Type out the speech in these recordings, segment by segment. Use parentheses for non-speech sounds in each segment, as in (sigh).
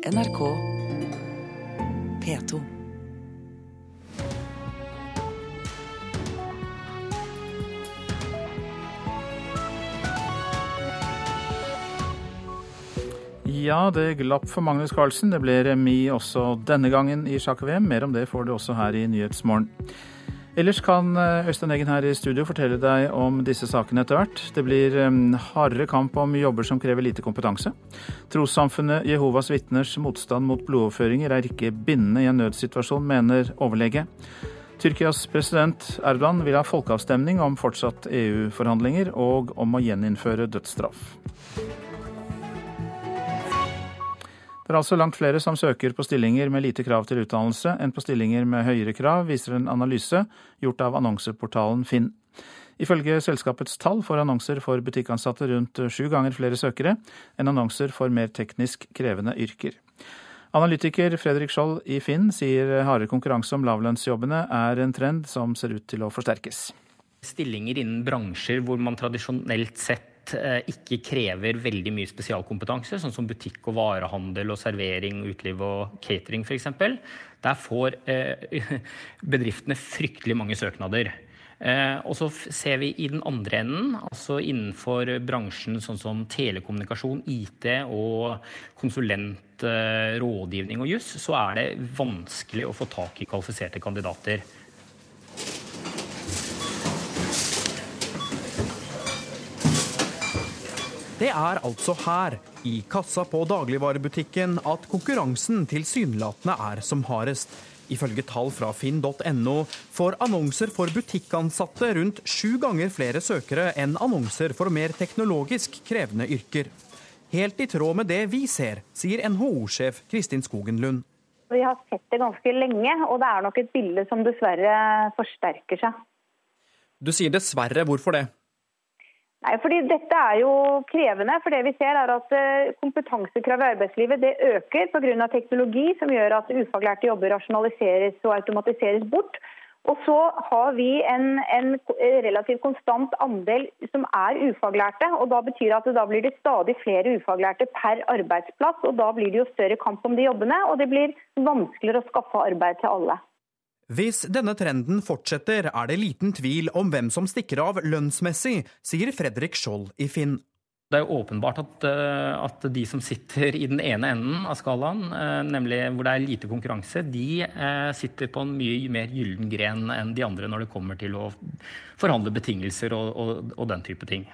NRK P2. Ja, det glapp for Magnus Carlsen. Det ble remis også denne gangen i sjakk-VM. Mer om det får du også her i Nyhetsmorgen. Ellers kan eh, Øystein Eggen her i studio fortelle deg om disse sakene etter hvert. Det blir eh, hardere kamp om jobber som krever lite kompetanse. Trossamfunnet Jehovas vitners motstand mot blodoverføringer er ikke bindende i en nødsituasjon, mener overlege. Tyrkias president Erdogan vil ha folkeavstemning om fortsatt EU-forhandlinger og om å gjeninnføre dødsstraff. Det er altså langt flere som søker på stillinger med lite krav til utdannelse enn på stillinger med høyere krav, viser en analyse gjort av annonseportalen Finn. Ifølge selskapets tall får annonser for butikkansatte rundt sju ganger flere søkere enn annonser for mer teknisk krevende yrker. Analytiker Fredrik Skjold i Finn sier hardere konkurranse om lavlønnsjobbene er en trend som ser ut til å forsterkes. Stillinger innen bransjer hvor man tradisjonelt sett Eh, ikke krever veldig mye spesialkompetanse, sånn som butikk og varehandel og servering, uteliv og catering f.eks. Der får eh, (laughs) bedriftene fryktelig mange søknader. Eh, og så ser vi i den andre enden, altså innenfor bransjen sånn som telekommunikasjon, IT og konsulent, rådgivning og juss, så er det vanskelig å få tak i kvalifiserte kandidater. Det er altså her, i kassa på dagligvarebutikken, at konkurransen tilsynelatende er som hardest. Ifølge tall fra finn.no får annonser for butikkansatte rundt sju ganger flere søkere enn annonser for mer teknologisk krevende yrker. Helt i tråd med det vi ser, sier NHO-sjef Kristin Skogen Lund. Vi har sett det ganske lenge, og det er nok et bilde som dessverre forsterker seg. Du sier dessverre. Hvorfor det? Nei, fordi Dette er jo krevende. for det vi ser er at Kompetansekravet Kompetansekrav i arbeidslivet det øker pga. teknologi, som gjør at ufaglærte jobber rasjonaliseres og automatiseres bort. Og så har vi en, en, relativt konstant andel som er ufaglærte. og Da betyr at det da blir det stadig flere ufaglærte per arbeidsplass. og Da blir det jo større kamp om de jobbene, og det blir vanskeligere å skaffe arbeid til alle. Hvis denne trenden fortsetter, er det liten tvil om hvem som stikker av lønnsmessig, sier Fredrik Skjold i Finn. Det er jo åpenbart at, eh, at, de som sitter i den ene enden av skalaen, eh, nemlig hvor det er lite konkurranse, de eh, sitter på en mye mer gyllen gren enn de andre når det kommer til å forhandle betingelser og, og, og den type ting.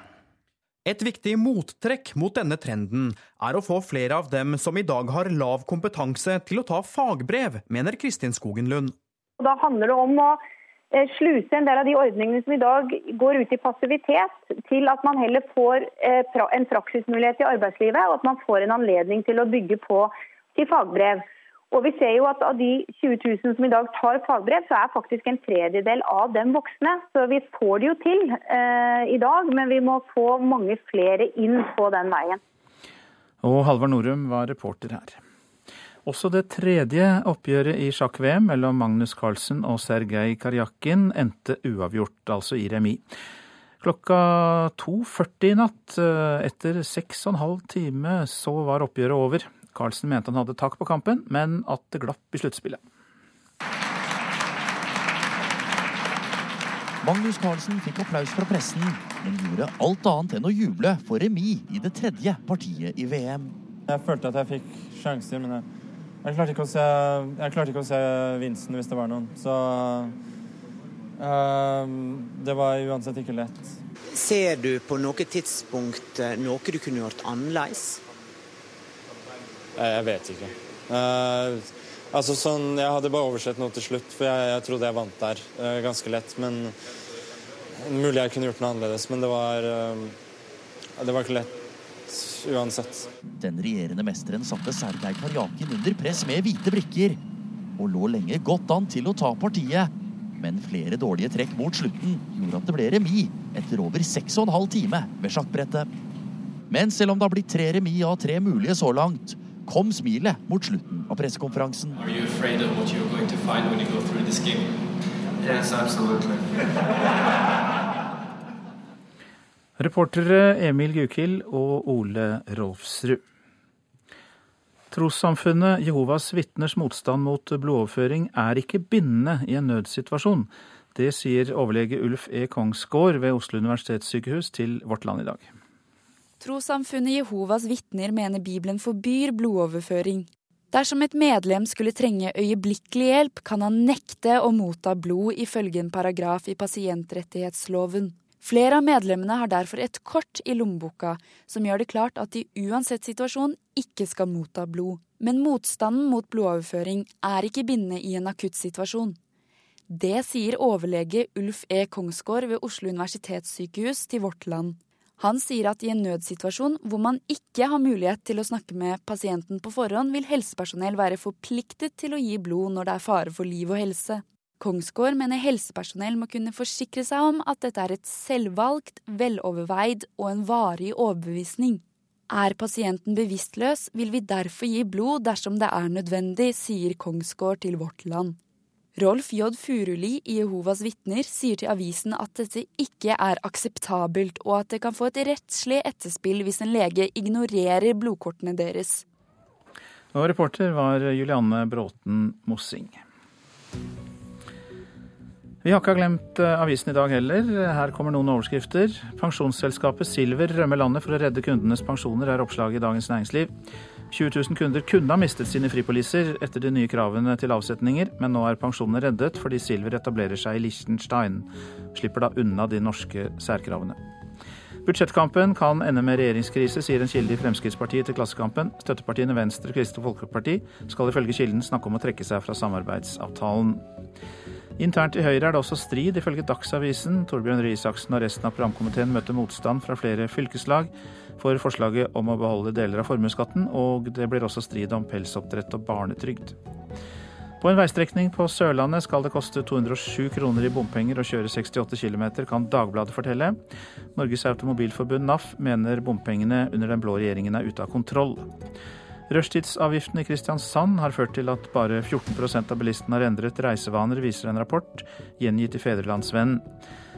Et viktig mottrekk mot denne trenden er å få flere av dem som i dag har lav kompetanse, til å ta fagbrev, mener Kristin Skogen Lund. Og da handler det om å eh, sluse en del av de ordningene som i dag går ut i passivitet, til at man heller får eh, en praksismulighet i arbeidslivet, og at man får en anledning til å bygge på til fagbrev. Og vi ser jo at Av de 20 000 som i dag tar fagbrev, så er faktisk en tredjedel av dem voksne. Så vi får det jo til eh, i dag, men vi må få mange flere inn på den veien. Og Halvard Norum var reporter her. Også det tredje oppgjøret i sjakk-VM mellom Magnus Carlsen og Sergej Karjakin endte uavgjort, altså i remis. Klokka 2.40 i natt, eh, etter seks og en halv time, så var oppgjøret over. Carlsen mente han hadde tak på kampen, men at det glapp i sluttspillet. Magnus Carlsen fikk applaus fra pressen, men gjorde alt annet enn å juble for remis i det tredje partiet i VM. Jeg følte at jeg fikk sjanser, men jeg jeg klarte ikke å se, ikke å se vinsten hvis det var noen. Så uh, det var uansett ikke lett. Ser du på noe tidspunkt eh, noe du kunne gjort annerledes? Jeg vet ikke. Uh, altså sånn, Jeg hadde bare oversett noe til slutt, for jeg, jeg trodde jeg vant der uh, ganske lett. Men Mulig jeg kunne gjort noe annerledes, men det var, det var ikke lett uansett. Den regjerende mesteren satte Sergej Karjakin under press med hvite brikker, og lå lenge godt an til å ta partiet. Men flere dårlige trekk mot slutten gjorde at det ble remis etter over seks og en halv time ved sjakkbrettet. Men selv om det har blitt tre remis av tre mulige så langt, kom smilet mot slutten av pressekonferansen. Yes, absolutely. (laughs) Reportere Emil Gukild og Ole Rolfsrud. Trossamfunnet Jehovas vitners motstand mot blodoverføring er ikke bindende i en nødsituasjon. Det sier overlege Ulf E. Kongsgård ved Oslo universitetssykehus til Vårt Land i dag. Trossamfunnet Jehovas vitner mener Bibelen forbyr blodoverføring. Dersom et medlem skulle trenge øyeblikkelig hjelp, kan han nekte å motta blod, ifølge en paragraf i pasientrettighetsloven. Flere av medlemmene har derfor et kort i lommeboka som gjør det klart at de uansett situasjon ikke skal motta blod. Men motstanden mot blodoverføring er ikke bindende i en akutt situasjon. Det sier overlege Ulf E. Kongsgård ved Oslo universitetssykehus til Vårt Land. Han sier at i en nødsituasjon hvor man ikke har mulighet til å snakke med pasienten på forhånd, vil helsepersonell være forpliktet til å gi blod når det er fare for liv og helse. Kongsgård mener helsepersonell må kunne forsikre seg om at dette er et selvvalgt, veloverveid og en varig overbevisning. Er pasienten bevisstløs, vil vi derfor gi blod dersom det er nødvendig, sier Kongsgård til Vårt Land. Rolf J. Furuli i Jehovas vitner sier til avisen at dette ikke er akseptabelt, og at det kan få et rettslig etterspill hvis en lege ignorerer blodkortene deres. Og reporter var Julianne Bråten Mossing. Vi har ikke glemt eh, avisen i dag heller. Her kommer noen overskrifter. Pensjonsselskapet Silver rømmer landet for å redde kundenes pensjoner, er oppslaget i Dagens Næringsliv. 20 000 kunder kunne ha mistet sine fripoliser etter de nye kravene til avsetninger, men nå er pensjonene reddet fordi Silver etablerer seg i Liechtenstein. Slipper da unna de norske særkravene. Budsjettkampen kan ende med regjeringskrise, sier en kilde i Fremskrittspartiet til Klassekampen. Støttepartiene Venstre og Kristelig Folkeparti skal ifølge kilden snakke om å trekke seg fra samarbeidsavtalen. Internt i Høyre er det også strid, ifølge Dagsavisen. Torbjørn Røe Isaksen og resten av programkomiteen møter motstand fra flere fylkeslag for forslaget om å beholde deler av formuesskatten, og det blir også strid om pelsoppdrett og barnetrygd. På en veistrekning på Sørlandet skal det koste 207 kroner i bompenger å kjøre 68 km, kan Dagbladet fortelle. Norges Automobilforbund, NAF, mener bompengene under den blå regjeringen er ute av kontroll. Rushtidsavgiften i Kristiansand har ført til at bare 14% av bilistene har endret reisevaner, viser en rapport gjengitt i Fedrelandsvennen.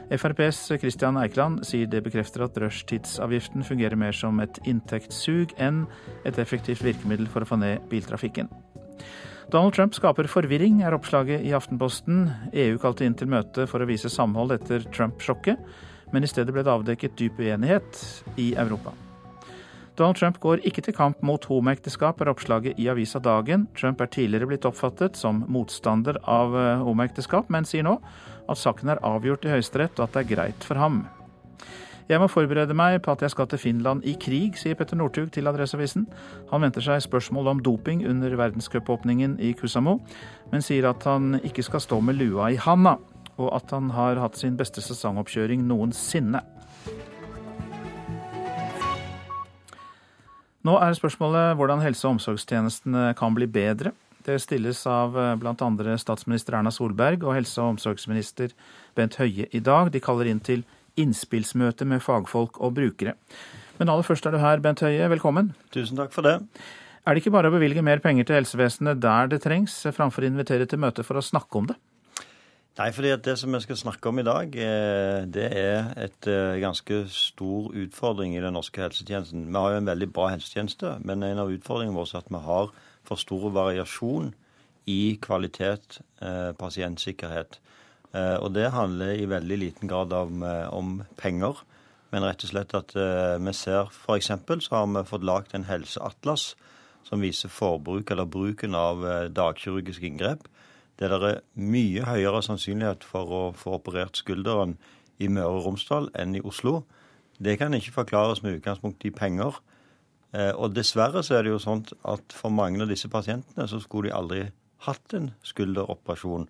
FrPs Christian Eikeland sier det bekrefter at rushtidsavgiften fungerer mer som et inntektssug enn et effektivt virkemiddel for å få ned biltrafikken. Donald Trump skaper forvirring, er oppslaget i Aftenposten. EU kalte inn til møte for å vise samhold etter Trump-sjokket, men i stedet ble det avdekket dyp uenighet i Europa. Donald Trump går ikke til kamp mot homoekteskap, er oppslaget i avisa Dagen. Trump er tidligere blitt oppfattet som motstander av eh, homoekteskap, men sier nå at saken er avgjort i Høyesterett og at det er greit for ham. Jeg må forberede meg på at jeg skal til Finland i krig, sier Petter Northug til Adresseavisen. Han venter seg spørsmål om doping under verdenscupåpningen i Kusamo, men sier at han ikke skal stå med lua i handa, og at han har hatt sin beste sesongoppkjøring noensinne. Nå er spørsmålet hvordan helse- og omsorgstjenestene kan bli bedre. Det stilles av eh, bl.a. statsminister Erna Solberg og helse- og omsorgsminister Bent Høie i dag. De kaller inn til innspillsmøte med fagfolk og brukere. Men aller først er du her, Bent Høie. Velkommen. Tusen takk for det. Er det ikke bare å bevilge mer penger til helsevesenet der det trengs, framfor å invitere til møte for å snakke om det? Nei, fordi Det som vi skal snakke om i dag, eh, det er et eh, ganske stor utfordring i den norske helsetjenesten. Vi har jo en veldig bra helsetjeneste, men en av utfordringene våre er at vi har for stor variasjon i kvalitet, eh, pasientsikkerhet. Og det handler i veldig liten grad om, om penger, men rett og slett at vi ser f.eks. så har vi fått lagd en helseatlas som viser forbruk eller bruken av dagkirurgisk inngrep det er mye høyere sannsynlighet for å få operert skulderen i Møre og Romsdal enn i Oslo. Det kan ikke forklares med utgangspunkt i penger. Eh, og dessverre så er det jo sånn at for mange av disse pasientene så skulle de aldri hatt en skulderoperasjon.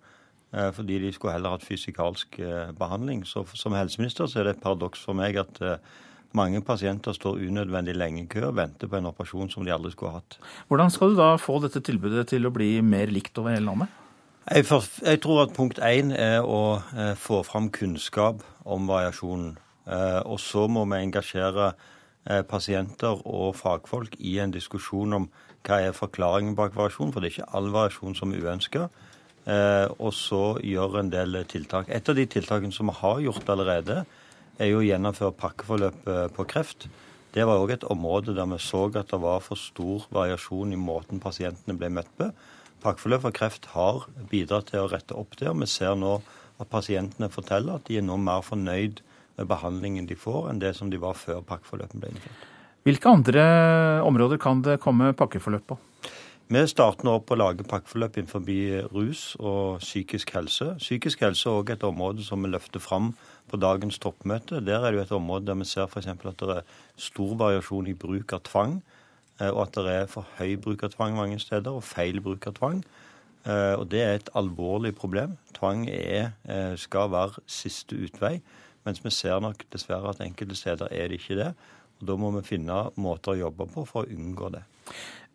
Eh, fordi de skulle heller hatt fysikalsk eh, behandling. Så som helseminister så er det et paradoks for meg at mange pasienter står unødvendig lenge i kø og venter på en operasjon som de aldri skulle hatt. Hvordan skal du da få dette tilbudet til å bli mer likt over hele landet? Jeg, for, jeg, tror at punkt én er å eh, få fram kunnskap om variasjonen. Eh, og så må vi engasjere eh, pasienter og fagfolk i en diskusjon om hva er forklaringen bak variasjon, for det er ikke all variasjon som er uønska. Eh, og så gjøre en del tiltak. Et av de tiltakene som vi har gjort allerede, er jo å gjennomføre pakkeforløp på kreft. Det var òg et område der vi så at det var for stor variasjon i måten pasientene ble møtt på. Pakkeforløp for kreft har bidratt til å rette opp det, og vi ser nå at pasientene forteller at de er nå mer fornøyd med behandlingen de får, enn det som de var før pakkeforløpet ble innført. Hvilke andre områder kan det komme pakkeforløp på? Vi starter nå opp å lage pakkeforløp innenfor rus og psykisk helse. Psykisk helse er òg et område som vi løfter fram på dagens toppmøte. Der er det jo et område der vi ser f.eks. at det er stor variasjon i bruk av tvang, og at det er for høy bruk av tvang mange steder, og feil bruk av tvang. Eh, og det er et alvorlig problem. Tvang er, eh, skal være siste utvei, mens vi ser nok dessverre at enkelte steder er det ikke det. Og Da må vi finne måter å jobbe på for å unngå det.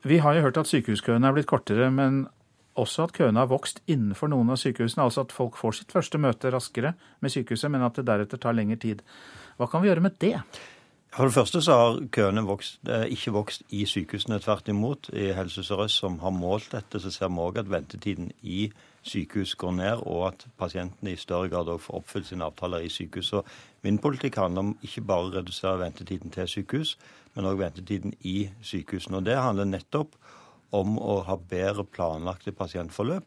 Vi har jo hørt at sykehuskøene er blitt kortere, men også at køene har vokst innenfor noen av sykehusene. Altså at folk får sitt første møte raskere med sykehuset, men at det deretter tar lengre tid. Hva kan vi gjøre med det? For det første så har køene vokst, eh, ikke vokst i sykehusene. Tvert imot. I Helse Sør-Øst, som har målt dette, så ser vi òg at ventetiden i sykehus går ned, og at pasientene i større grad får oppfylt sine avtaler i sykehus. Så min politikk handler om ikke bare å redusere ventetiden til sykehus, men òg ventetiden i sykehusene. Og Det handler nettopp om å ha bedre planlagte pasientforløp.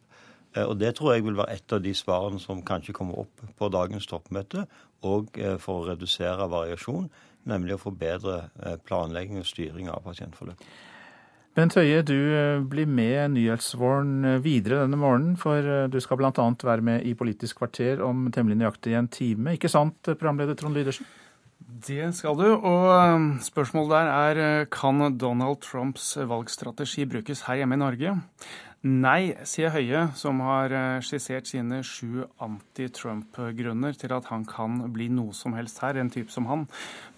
Eh, og Det tror jeg vil være et av de svarene som kanskje kommer opp på dagens toppmøte, og eh, for å redusere variasjon, nemlig å få bedre eh, planlegging og styring av pasientforløp. Bent Høie, du blir med Nyhetsvåren videre denne morgenen, for du skal bl.a. være med i Politisk kvarter om temmelig nøyaktig en time. Ikke sant, programleder Trond Lydersen? Det skal du. Og spørsmålet der er kan Donald Trumps valgstrategi brukes her hjemme i Norge? Nei, sier Høie, som har uh, skissert sine sju anti-Trump-grunner til at han kan bli noe som helst her, en type som han.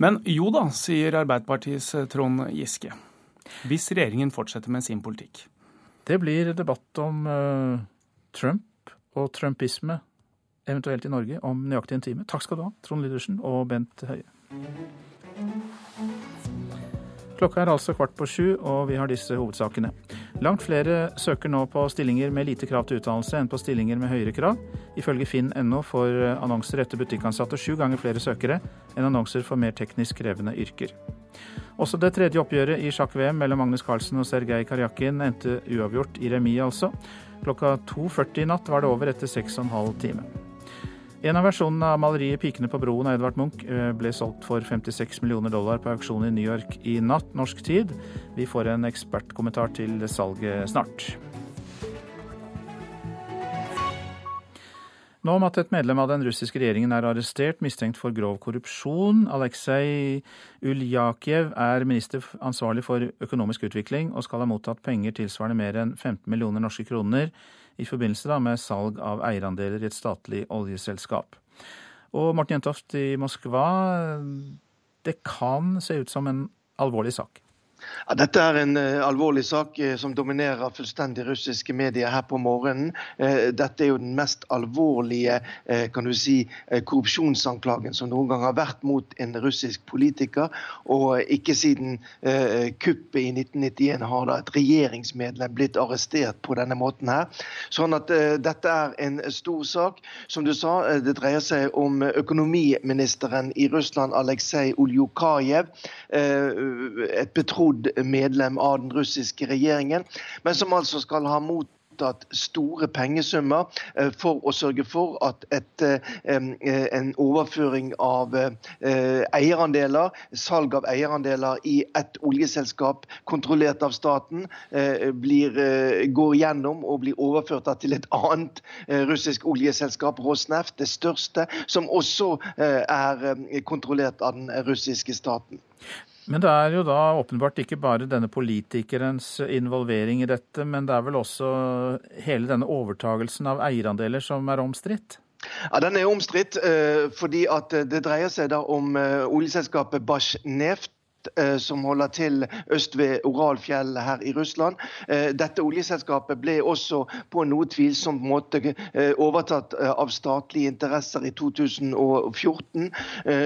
Men jo da, sier Arbeiderpartiets uh, Trond Giske. Hvis regjeringen fortsetter med sin politikk. Det blir debatt om uh, Trump og trumpisme eventuelt i Norge, om nøyaktig en time. Takk skal du ha, Trond Lydersen og Bent Høie. Klokka er altså kvart på sju, og vi har disse hovedsakene. Langt flere søker nå på stillinger med lite krav til utdannelse enn på stillinger med høyere krav. Ifølge finn.no får annonser etter butikkansatte sju ganger flere søkere enn annonser for mer teknisk krevende yrker. Også det tredje oppgjøret i sjakk-VM mellom Magnus Carlsen og Sergej Karjakin endte uavgjort i remis, altså. Klokka 2.40 i natt var det over etter seks og en av versjonene av maleriet 'Pikene på broen' av Edvard Munch eh, ble solgt for 56 millioner dollar på auksjon i New York i natt, norsk tid. Vi får en ekspertkommentar til salget snart. Nå om at et medlem av den russiske regjeringen er arrestert mistenkt for grov korrupsjon. Aleksej Uljakev er minister ansvarlig for økonomisk utvikling og skal ha mottatt penger tilsvarende mer enn 15 millioner norske kroner i forbindelse med salg av eierandeler i et statlig oljeselskap. Og Morten Jentoft i Moskva, det kan se ut som en alvorlig sak? Ja, dette er en uh, alvorlig sak uh, som dominerer fullstendig russiske medier her på morgenen. Uh, dette er jo den mest alvorlige kan du si, korrupsjonsanklagen som noen gang har vært mot en russisk politiker. Og ikke siden kuppet i 1991 har da et regjeringsmedlem blitt arrestert på denne måten her. Sånn at dette er en stor sak. Som du sa, det dreier seg om økonomiministeren i Russland, Aleksej Oljukajev. et betrodd betrodd medlem av den russiske regjeringen, men som altså skal ha mottatt store pengesummer eh, for å sørge for at et, eh, en overføring av eh, eierandeler, salg av eierandeler i et oljeselskap kontrollert av staten, blir, går gjennom og blir overført til et annet russisk oljeselskap, Rosneft, det største, som også er kontrollert av den russiske staten. Men det er jo da åpenbart ikke bare denne politikerens involvering i dette, men det er vel også hele denne overtagelsen av eierandeler som er omstridt? Ja, Den er omstridt eh, fordi at det dreier seg da om eh, oljeselskapet Basjneft Eh, som holder til øst ved Oralfjellet her i Russland. Eh, dette oljeselskapet ble også på en noe tvilsom måte eh, overtatt av statlige interesser i 2014.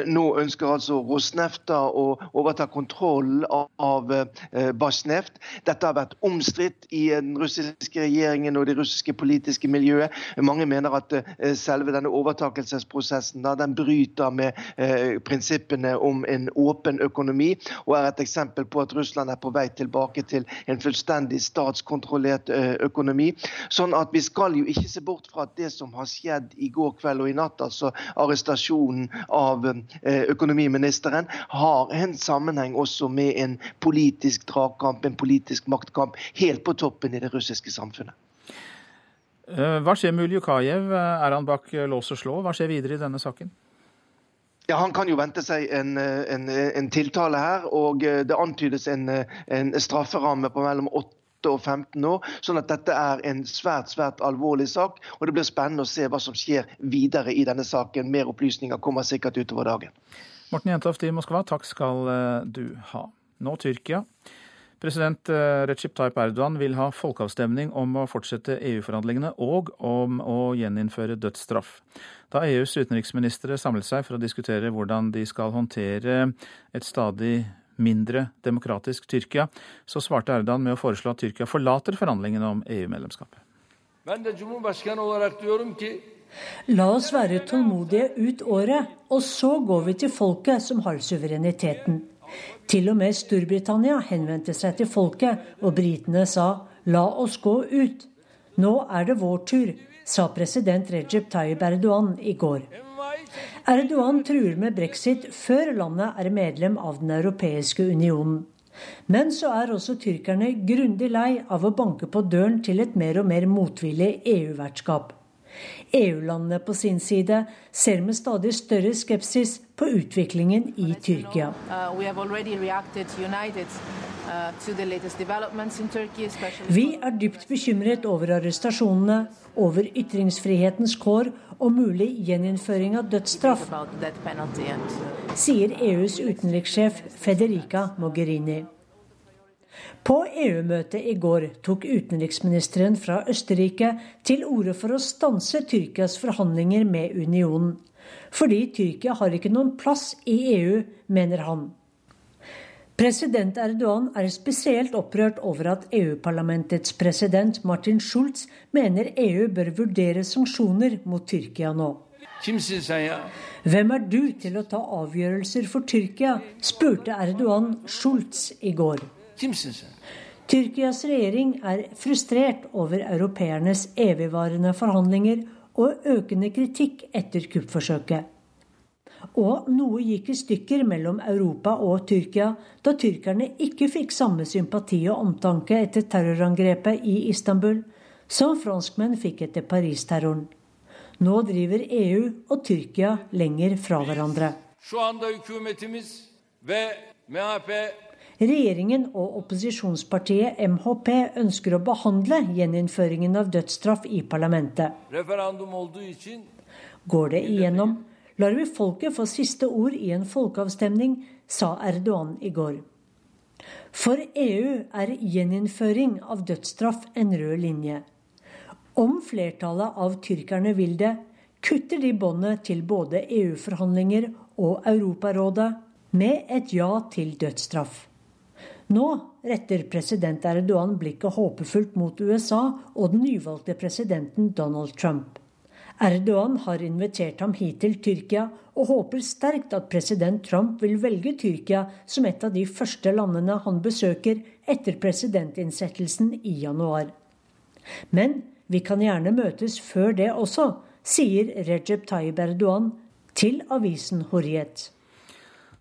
Nå ønsker altså Rosnefta å overta kontrollen av Basneft. Dette har vært omstridt i den russiske regjeringen og det russiske politiske miljøet. Mange mener at selve denne overtakelsesprosessen den bryter med prinsippene om en åpen økonomi. Og er et eksempel på at Russland er på vei tilbake til en fullstendig statskontrollert økonomi. Sånn at vi skal jo ikke se bort fra at det som har skjedd i går kveld og i natt, altså arrestasjonen av økonomiministeren, har en sammenheng også med en politisk dragkamp, en politisk maktkamp, helt på toppen i det russiske samfunnet. Eh, hva skjer med Uljukajev? Er han bak lås og slå? Hva skjer videre i denne saken? Ja, Han kan jo vente seg en, en, en tiltale her, og det antydes en, en strafferamme på mellom 8 og 15 år. Sånn at dette er en svært svært alvorlig sak. og Det blir spennende å se hva som skjer videre i denne saken. Mer opplysninger kommer sikkert utover dagen. Morten Jentoft i Moskva, takk skal eh, du ha. Nå Tyrkia. President Recip Recep Tayyip Erdogan vil ha folkeavstemning om å fortsette EU-forhandlingene og om å gjeninnføre dødsstraff. Da EUs utenriksministre samlet seg for å diskutere hvordan de skal håndtere et stadig mindre demokratisk Tyrkia, så svarte Erdogan med å foreslå at Tyrkia forlater forhandlingene om EU-medlemskapet. La oss være tålmodige ut året, og så går vi til folket som har suvereniteten. Til og med Storbritannia henvendte seg til folket, og britene sa 'la oss gå ut'. Nå er det vår tur, sa president Recep Tayyip Erdogan i går. Erdogan truer med brexit før landet er medlem av Den europeiske unionen. Men så er også tyrkerne grundig lei av å banke på døren til et mer og mer motvillig EU-vertskap. EU-landene på sin side ser med stadig større skepsis på utviklingen i Tyrkia. Uh, uh, Vi er dypt bekymret over arrestasjonene, over ytringsfrihetens kår og mulig gjeninnføring av dødsstraff, sier EUs utenrikssjef Federica Mogherini. På EU-møtet i går tok utenriksministeren fra Østerrike til orde for å stanse Tyrkias forhandlinger med unionen. Fordi Tyrkia har ikke noen plass i EU, mener han. President Erdogan er spesielt opprørt over at EU-parlamentets president Martin Schulz mener EU bør vurdere sanksjoner mot Tyrkia nå. Hvem er du til å ta avgjørelser for Tyrkia, spurte Erdogan Schulz i går. Tyrkias regjering er frustrert over europeernes evigvarende forhandlinger og økende kritikk etter kuppforsøket. Og noe gikk i stykker mellom Europa og Tyrkia da tyrkerne ikke fikk samme sympati og omtanke etter terrorangrepet i Istanbul som franskmenn fikk etter Paris-terroren. Nå driver EU og Tyrkia lenger fra hverandre. Regjeringen og opposisjonspartiet MHP ønsker å behandle gjeninnføringen av dødsstraff i parlamentet. Går det igjennom, lar vi folket få siste ord i en folkeavstemning, sa Erdogan i går. For EU er gjeninnføring av dødsstraff en rød linje. Om flertallet av tyrkerne vil det, kutter de båndet til både EU-forhandlinger og Europarådet med et ja til dødsstraff. Nå retter president Erdogan blikket håpefullt mot USA og den nyvalgte presidenten Donald Trump. Erdogan har invitert ham hit til Tyrkia, og håper sterkt at president Trump vil velge Tyrkia som et av de første landene han besøker etter presidentinnsettelsen i januar. Men vi kan gjerne møtes før det også, sier Recep Tayyip Erdogan til avisen Horiet.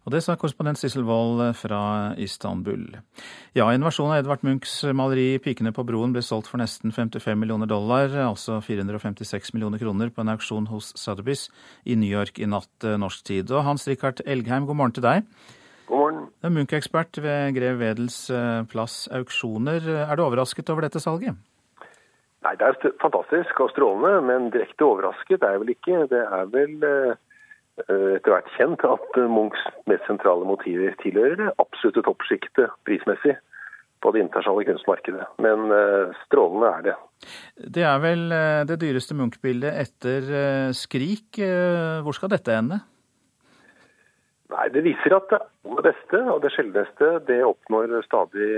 Og det sa korrespondent Sissel Wold fra Istanbul. Ja, en versjon av Edvard Munchs maleri 'Pikene på broen' ble solgt for nesten 55 millioner dollar, altså 456 millioner kroner, på en auksjon hos Sotheby's i New York i natt eh, norsk tid. Og Hans Rikard Elgheim, god morgen til deg. God morgen. Du er Munch-ekspert ved Grev Wedels eh, plass auksjoner. Er du overrasket over dette salget? Nei, det er fantastisk og strålende, men direkte overrasket er jeg vel ikke. Det er vel eh, Eh, etter hvert kjent at eh, Munchs mest sentrale motiver tilhører det absolutte toppsjiktet prismessig på det internasjonale kunstmarkedet. Men uh, strålende er det. Det er vel det dyreste Munch-bildet etter Skrik. Hvor skal dette ende? Nei, Det viser at det aller beste og det sjeldneste det oppnår stadig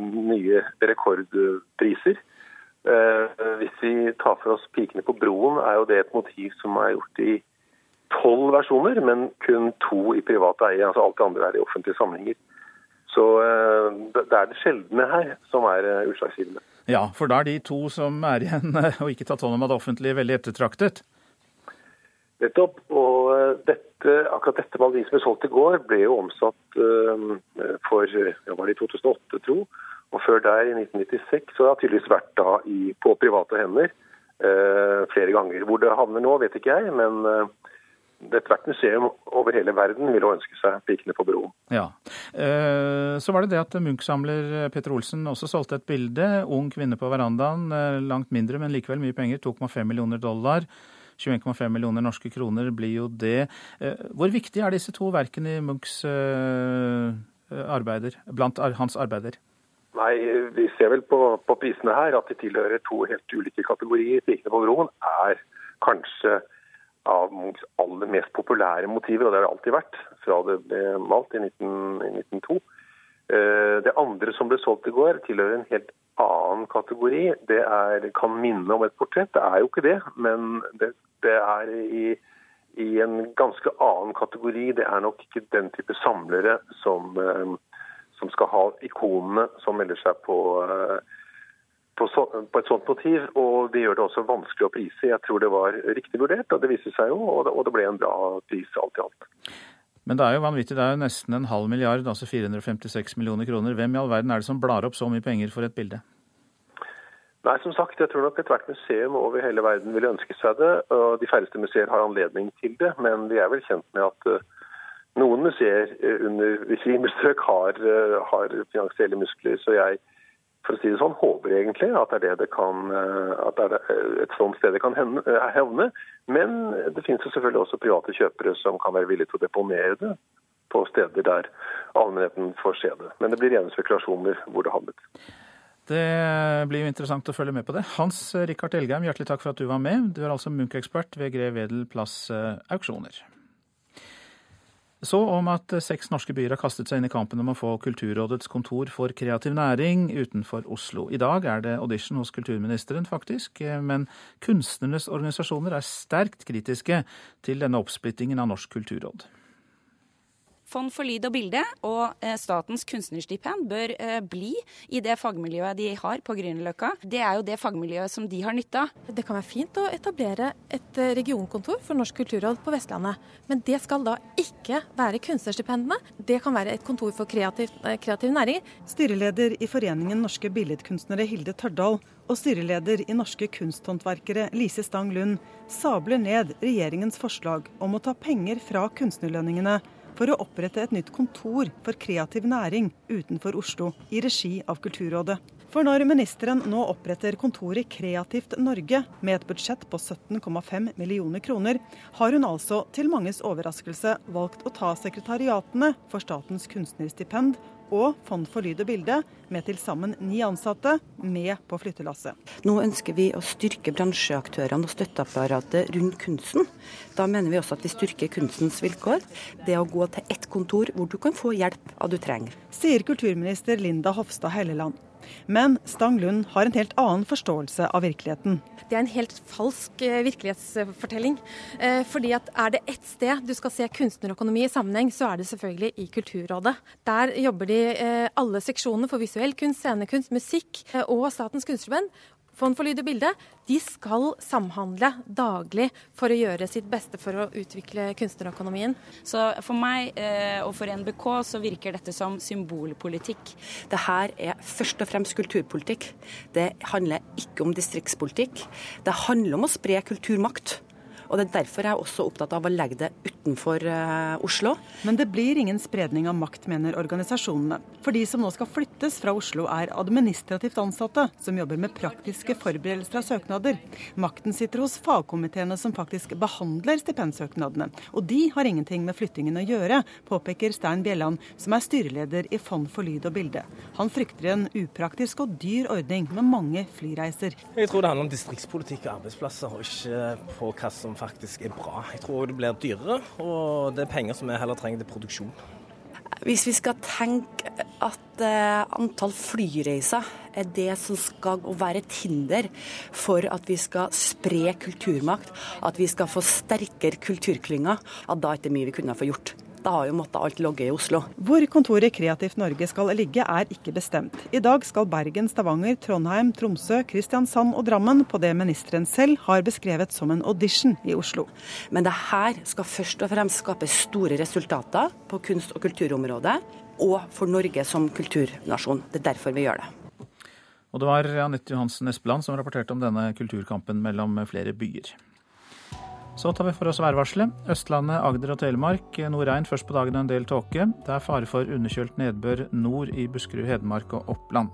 nye rekordpriser. Hvis vi tar for oss 'Pikene på broen', er jo det et motiv som er gjort i tolv versjoner, men kun to i privat eie. altså Alt det andre er i offentlige samlinger. Så det er det sjeldne her som er utslagsgivende. Ja, for da er de to som er igjen (laughs) og ikke tatt hånd om av det offentlige, veldig ettertraktet? Nettopp. Og dette, akkurat dette maleriet som ble solgt i går, ble jo omsatt for ja, var det i 2008, tro. Og før der, i 1996, så har det tydeligvis vært da i, på private hender eh, flere ganger. Hvor det havner nå, vet ikke jeg, men eh, ethvert museum over hele verden vil ønske seg 'Pikene på broen'. Ja. Eh, så var det det at Munch-samler Petter Olsen også solgte et bilde. Ung kvinne på verandaen. Eh, langt mindre, men likevel mye penger. 2,5 millioner dollar. 21,5 millioner norske kroner blir jo det. Eh, hvor viktig er disse to verkene i Munchs arbeider, blant hans arbeider? Nei, Vi ser vel på, på, prisene her at de tilhører to helt ulike kategorier. 'Pikene på broen' er kanskje av Munchs aller mest populære motiver, og det har det alltid vært fra det ble malt i 1902. Eh, det andre som ble solgt i går, tilhører en helt annen kategori. Det er, kan minne om et portrett. Det er jo ikke det, men det, det er i, i, en ganske annen kategori. Det er nok ikke den type samlere som, eh, som skal ha ikonene som melder seg på uh, på, så, på, et sånt motiv, og det gjør det også vanskelig å prise. Jeg tror det var riktig vurdert, og det viste seg jo, og det, og det ble en bra pris alt i alt. Men det er jo vanvittig, det er jo nesten en halv milliard, altså 456 millioner kroner. Hvem i all verden er det som blar opp så mye penger for et bilde? Nei, som sagt, jeg tror nok ethvert museum over hele verden vil ønske seg det. og De færreste museer har anledning til det, men vi er vel kjent med at uh, noen museer uh, under regimestøk har, uh, har finansielle muskler. så jeg for å si det sånn, håper egentlig at det er, det det kan, eh, at det er et sånt sted det kan eh, hevne. Men det finnes jo selvfølgelig også private kjøpere som kan være villige til å deponere det på steder der allmennheten får se det. Men det blir rene spekulasjoner hvor det havnet. Det blir jo interessant å følge med på det. Hans Rikard Elgheim, hjertelig takk for at du var med. Du er altså Munch-ekspert ved Grev Wedel Plass eh, Auksjoner. Så om at seks norske byer har kastet seg inn i kampen om å få Kulturrådets kontor for kreativ næring utenfor Oslo. I dag er det audition hos kulturministeren, faktisk, men kunstnernes organisasjoner er sterkt kritiske til denne oppsplittingen av Norsk kulturråd. Fond for lyd og bilde og eh, Statens kunstnerstipend bør eh, bli i det fagmiljøet de har på Grünerløkka. Det er jo det fagmiljøet som de har nytte av. Det kan være fint å etablere et eh, regionkontor for Norsk kulturråd på Vestlandet. Men det skal da ikke være kunstnerstipendene. Det kan være et kontor for kreativ, kreative næringer. Styreleder i Foreningen norske billedkunstnere Hilde Tørdal og styreleder i Norske kunsthåndverkere Lise Stang Lund sabler ned regjeringens forslag om å ta penger fra kunstnerlønningene for å opprette et nytt kontor for kreativ næring utenfor Oslo, i regi av Kulturrådet. For når ministeren nå oppretter kontoret Kreativt Norge med et budsjett på 17,5 millioner kroner, har hun altså til manges overraskelse valgt å ta sekretariatene for Statens kunstnerstipend og Fond for lyd og bilde, med til sammen ni ansatte, med på flyttelasset. Nå ønsker vi å styrke bransjeaktørene og støtteapparatet rundt kunsten. Da mener vi også at vi styrker kunstens vilkår. Det å gå til ett kontor hvor du kan få hjelp av du trenger. Sier kulturminister Linda Hofstad Helleland. Men Stang Lund har en helt annen forståelse av virkeligheten. Det er en helt falsk eh, virkelighetsfortelling. Eh, fordi at Er det ett sted du skal se kunstnerøkonomi i sammenheng, så er det selvfølgelig i Kulturrådet. Der jobber de eh, alle seksjonene for visuell kunst, scenekunst, musikk og Statens kunstnerband. Fond for lyd og bilde de skal samhandle daglig for å gjøre sitt beste for å utvikle kunstnerøkonomien. Så for meg eh, og for NBK så virker dette som symbolpolitikk. Det her er først og fremst kulturpolitikk. Det handler ikke om distriktspolitikk. Det handler om å spre kulturmakt. Og Det er derfor jeg er også opptatt av å legge det utenfor uh, Oslo. Men det blir ingen spredning av makt, mener organisasjonene. For de som nå skal flyttes fra Oslo, er administrativt ansatte som jobber med praktiske forberedelser av søknader. Makten sitter hos fagkomiteene som faktisk behandler stipendsøknadene. Og de har ingenting med flyttingen å gjøre, påpeker Stein Bjelland, som er styreleder i Fond for lyd og bilde. Han frykter en upraktisk og dyr ordning med mange flyreiser. Jeg tror det handler om distriktspolitikk og arbeidsplasser, og ikke på hva som faktisk er bra. Jeg tror det blir dyrere, og det er penger som vi heller trenger til produksjon. Hvis vi skal tenke at eh, antall flyreiser er det som skal være et hinder for at vi skal spre kulturmakt, at vi skal få sterkere kulturklynger, at da er det mye vi kunne få gjort. Da har jo måttet alt logge i Oslo. Hvor kontoret Kreativt Norge skal ligge er ikke bestemt. I dag skal Bergen, Stavanger, Trondheim, Tromsø, Kristiansand og Drammen på det ministeren selv har beskrevet som en audition i Oslo. Men det her skal først og fremst skape store resultater på kunst- og kulturområdet, og for Norge som kulturnasjon. Det er derfor vi gjør det. Og det var Anette Johansen Espeland som rapporterte om denne kulturkampen mellom flere byer. Så tar vi for oss værvarselet. Østlandet, Agder og Telemark. Noe først på dagen og en del tåke. Det er fare for underkjølt nedbør nord i Buskerud, Hedmark og Oppland.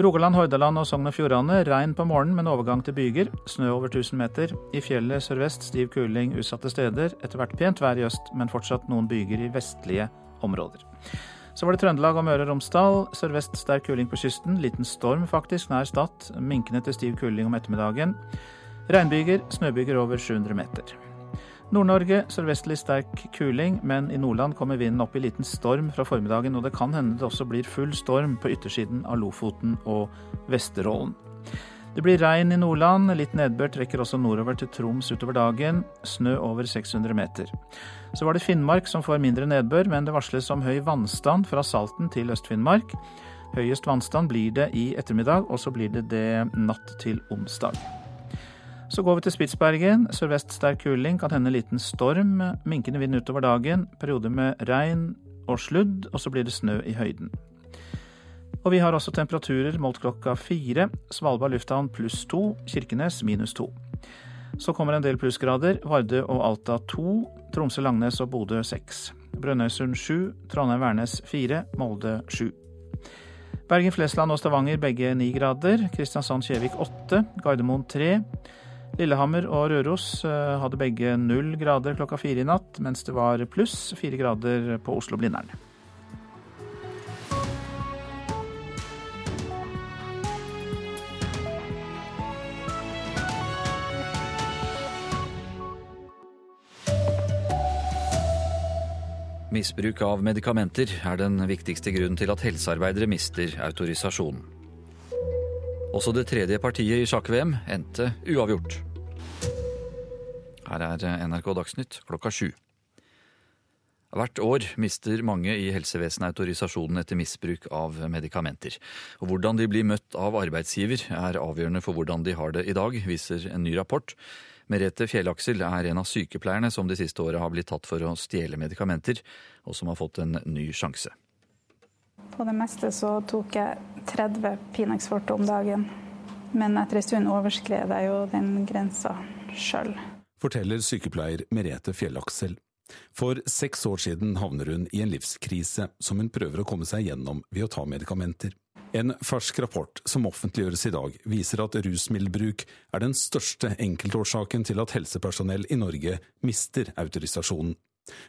Rogaland, Hordaland og Sogn og Fjordane regn på morgenen, men overgang til byger. Snø over 1000 meter. I fjellet sørvest stiv kuling utsatte steder. Etter hvert pent vær i øst, men fortsatt noen byger i vestlige områder. Så var det Trøndelag og Møre og Romsdal. Sørvest sterk kuling på kysten. Liten storm faktisk nær Stad. Minkende til stiv kuling om ettermiddagen. Regnbyger, snøbyger over 700 meter. Nord-Norge sørvestlig sterk kuling, men i Nordland kommer vinden opp i liten storm fra formiddagen, og det kan hende det også blir full storm på yttersiden av Lofoten og Vesterålen. Det blir regn i Nordland, litt nedbør trekker også nordover til Troms utover dagen, snø over 600 meter. Så var det Finnmark som får mindre nedbør, men det varsles om høy vannstand fra Salten til Øst-Finnmark. Høyest vannstand blir det i ettermiddag, og så blir det det natt til onsdag. Så går vi til Spitsbergen. Sørvest sterk kuling, kan hende liten storm. Minkende vind utover dagen. Perioder med regn og sludd, og så blir det snø i høyden. Og vi har også temperaturer målt klokka fire. Svalbard lufthavn pluss to. Kirkenes minus to. Så kommer en del plussgrader. Vardø og Alta to. Tromsø, Langnes og Bodø seks. Brønnøysund sju. Trondheim-Værnes fire. Molde sju. Bergen, Flesland og Stavanger begge ni grader. Kristiansand-Kjevik åtte. Gardermoen tre. Lillehammer og Røros hadde begge null grader klokka fire i natt, mens det var pluss fire grader på Oslo-Blindern. Misbruk av medikamenter er den viktigste grunnen til at helsearbeidere mister autorisasjonen. Også det tredje partiet i sjakk-VM endte uavgjort. Her er NRK Dagsnytt klokka sju. Hvert år mister mange i helsevesenet autorisasjonen etter misbruk av medikamenter. Og Hvordan de blir møtt av arbeidsgiver er avgjørende for hvordan de har det i dag, viser en ny rapport. Merete Fjellaksel er en av sykepleierne som de siste åra har blitt tatt for å stjele medikamenter, og som har fått en ny sjanse. På det meste så tok jeg 30 Pinex Forte om dagen, men etter en stund overskred jeg jo den grensa sjøl. Forteller sykepleier Merete Fjellaksel. For seks år siden havner hun i en livskrise som hun prøver å komme seg gjennom ved å ta medikamenter. En fersk rapport som offentliggjøres i dag, viser at rusmiddelbruk er den største enkeltårsaken til at helsepersonell i Norge mister autorisasjonen.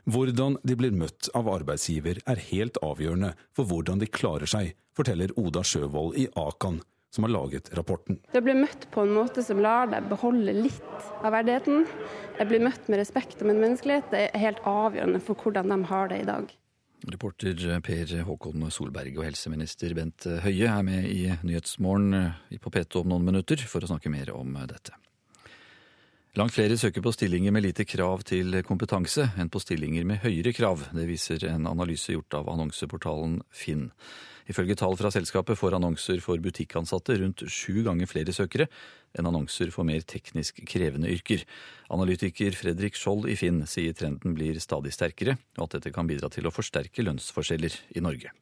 Hvordan de blir møtt av arbeidsgiver er helt avgjørende for hvordan de klarer seg, forteller Oda Sjøvold i Akan, som har laget rapporten. Det å bli møtt på en måte som lar deg beholde litt av verdigheten, jeg blir møtt med respekt og en menneskelighet, det er helt avgjørende for hvordan de har det i dag. Reporter Per Håkon Solberg og helseminister Bent Høie er med i Nyhetsmorgen på P2 om noen minutter for å snakke mer om dette. Langt flere søker på stillinger med lite krav til kompetanse enn på stillinger med høyere krav. Det viser en analyse gjort av annonseportalen Finn. Ifølge tall fra selskapet får annonser for butikkansatte rundt sju ganger flere søkere enn annonser for mer teknisk krevende yrker. Analytiker Fredrik Skjold i Finn sier trenden blir stadig sterkere, og at dette kan bidra til å forsterke lønnsforskjeller i Norge.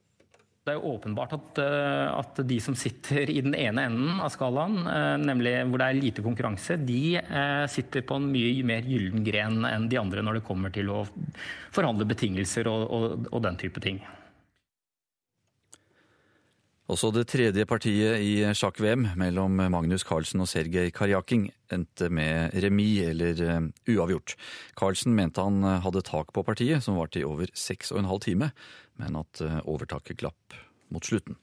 Det er jo åpenbart at, at, de som sitter i den ene enden av skalaen, nemlig hvor det er lite konkurranse, de sitter på en mye mer gyllen gren enn de andre når det kommer til å forhandle betingelser og, og, og den type ting. Også det tredje partiet i sjakk-VM mellom Magnus Carlsen og Sergej Karjakin endte med remis, eller uavgjort. Carlsen mente han hadde tak på partiet, som varte i over seks og en halv time, men at overtaket glapp mot slutten.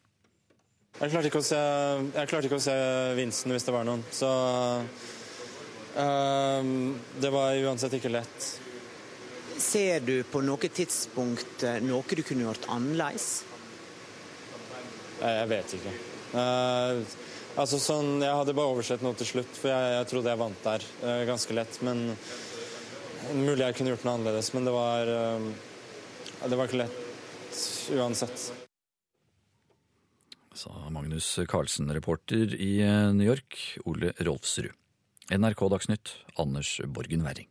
Jeg klarte ikke å se, ikke å se vinsten hvis det var noen, så øh, det var uansett ikke lett. Ser du på noe tidspunkt noe du kunne gjort annerledes? Jeg vet ikke. Uh, altså sånn, Jeg hadde bare oversett noe til slutt, for jeg, jeg trodde jeg vant der uh, ganske lett. Men Mulig jeg kunne gjort noe annerledes, men det var uh, det var ikke lett uansett. Sa Magnus Carlsen, reporter i eh, New York, Ole Rolfsrud. NRK Dagsnytt, Anders Borgen Werring.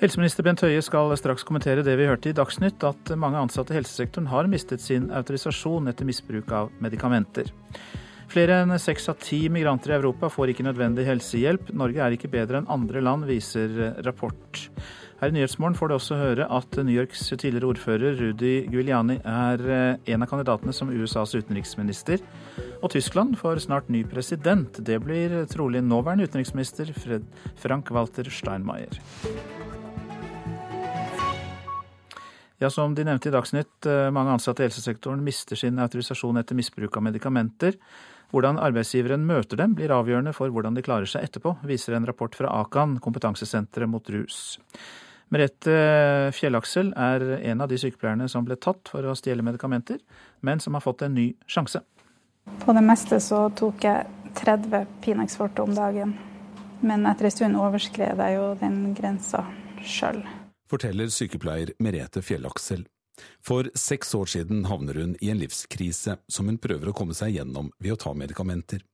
Helseminister Bent Høie skal straks kommentere det vi hørte i Dagsnytt, at mange ansatte i helsesektoren har mistet sin autorisasjon etter misbruk av medikamenter. Flere enn seks av ti migranter i Europa får ikke nødvendig helsehjelp. Norge er ikke bedre enn andre land, viser rapport. Her i Nyhetsmorgen får du også høre at New Yorks tidligere ordfører Rudi Giuliani er en av kandidatene som USAs utenriksminister. Og Tyskland får snart ny president. Det blir trolig nåværende utenriksminister Fred Frank Walter Steinmeier. Ja, Som de nevnte i Dagsnytt, eh, mange ansatte i helsesektoren mister sin autorisasjon etter misbruk av medikamenter. Hvordan arbeidsgiveren møter dem, blir avgjørende for hvordan de klarer seg etterpå, viser en rapport fra Akan, kompetansesenteret mot rus. Merete Fjellaksel er en av de sykepleierne som ble tatt for å stjele medikamenter, men som har fått en ny sjanse. På det meste så tok jeg 30 Pinex Forte om dagen, men etter en stund overskred jeg jo den grensa sjøl forteller sykepleier Merete Fjellaksel. For seks år siden havner hun i en livskrise som hun prøver å komme seg gjennom ved å ta medikamenter.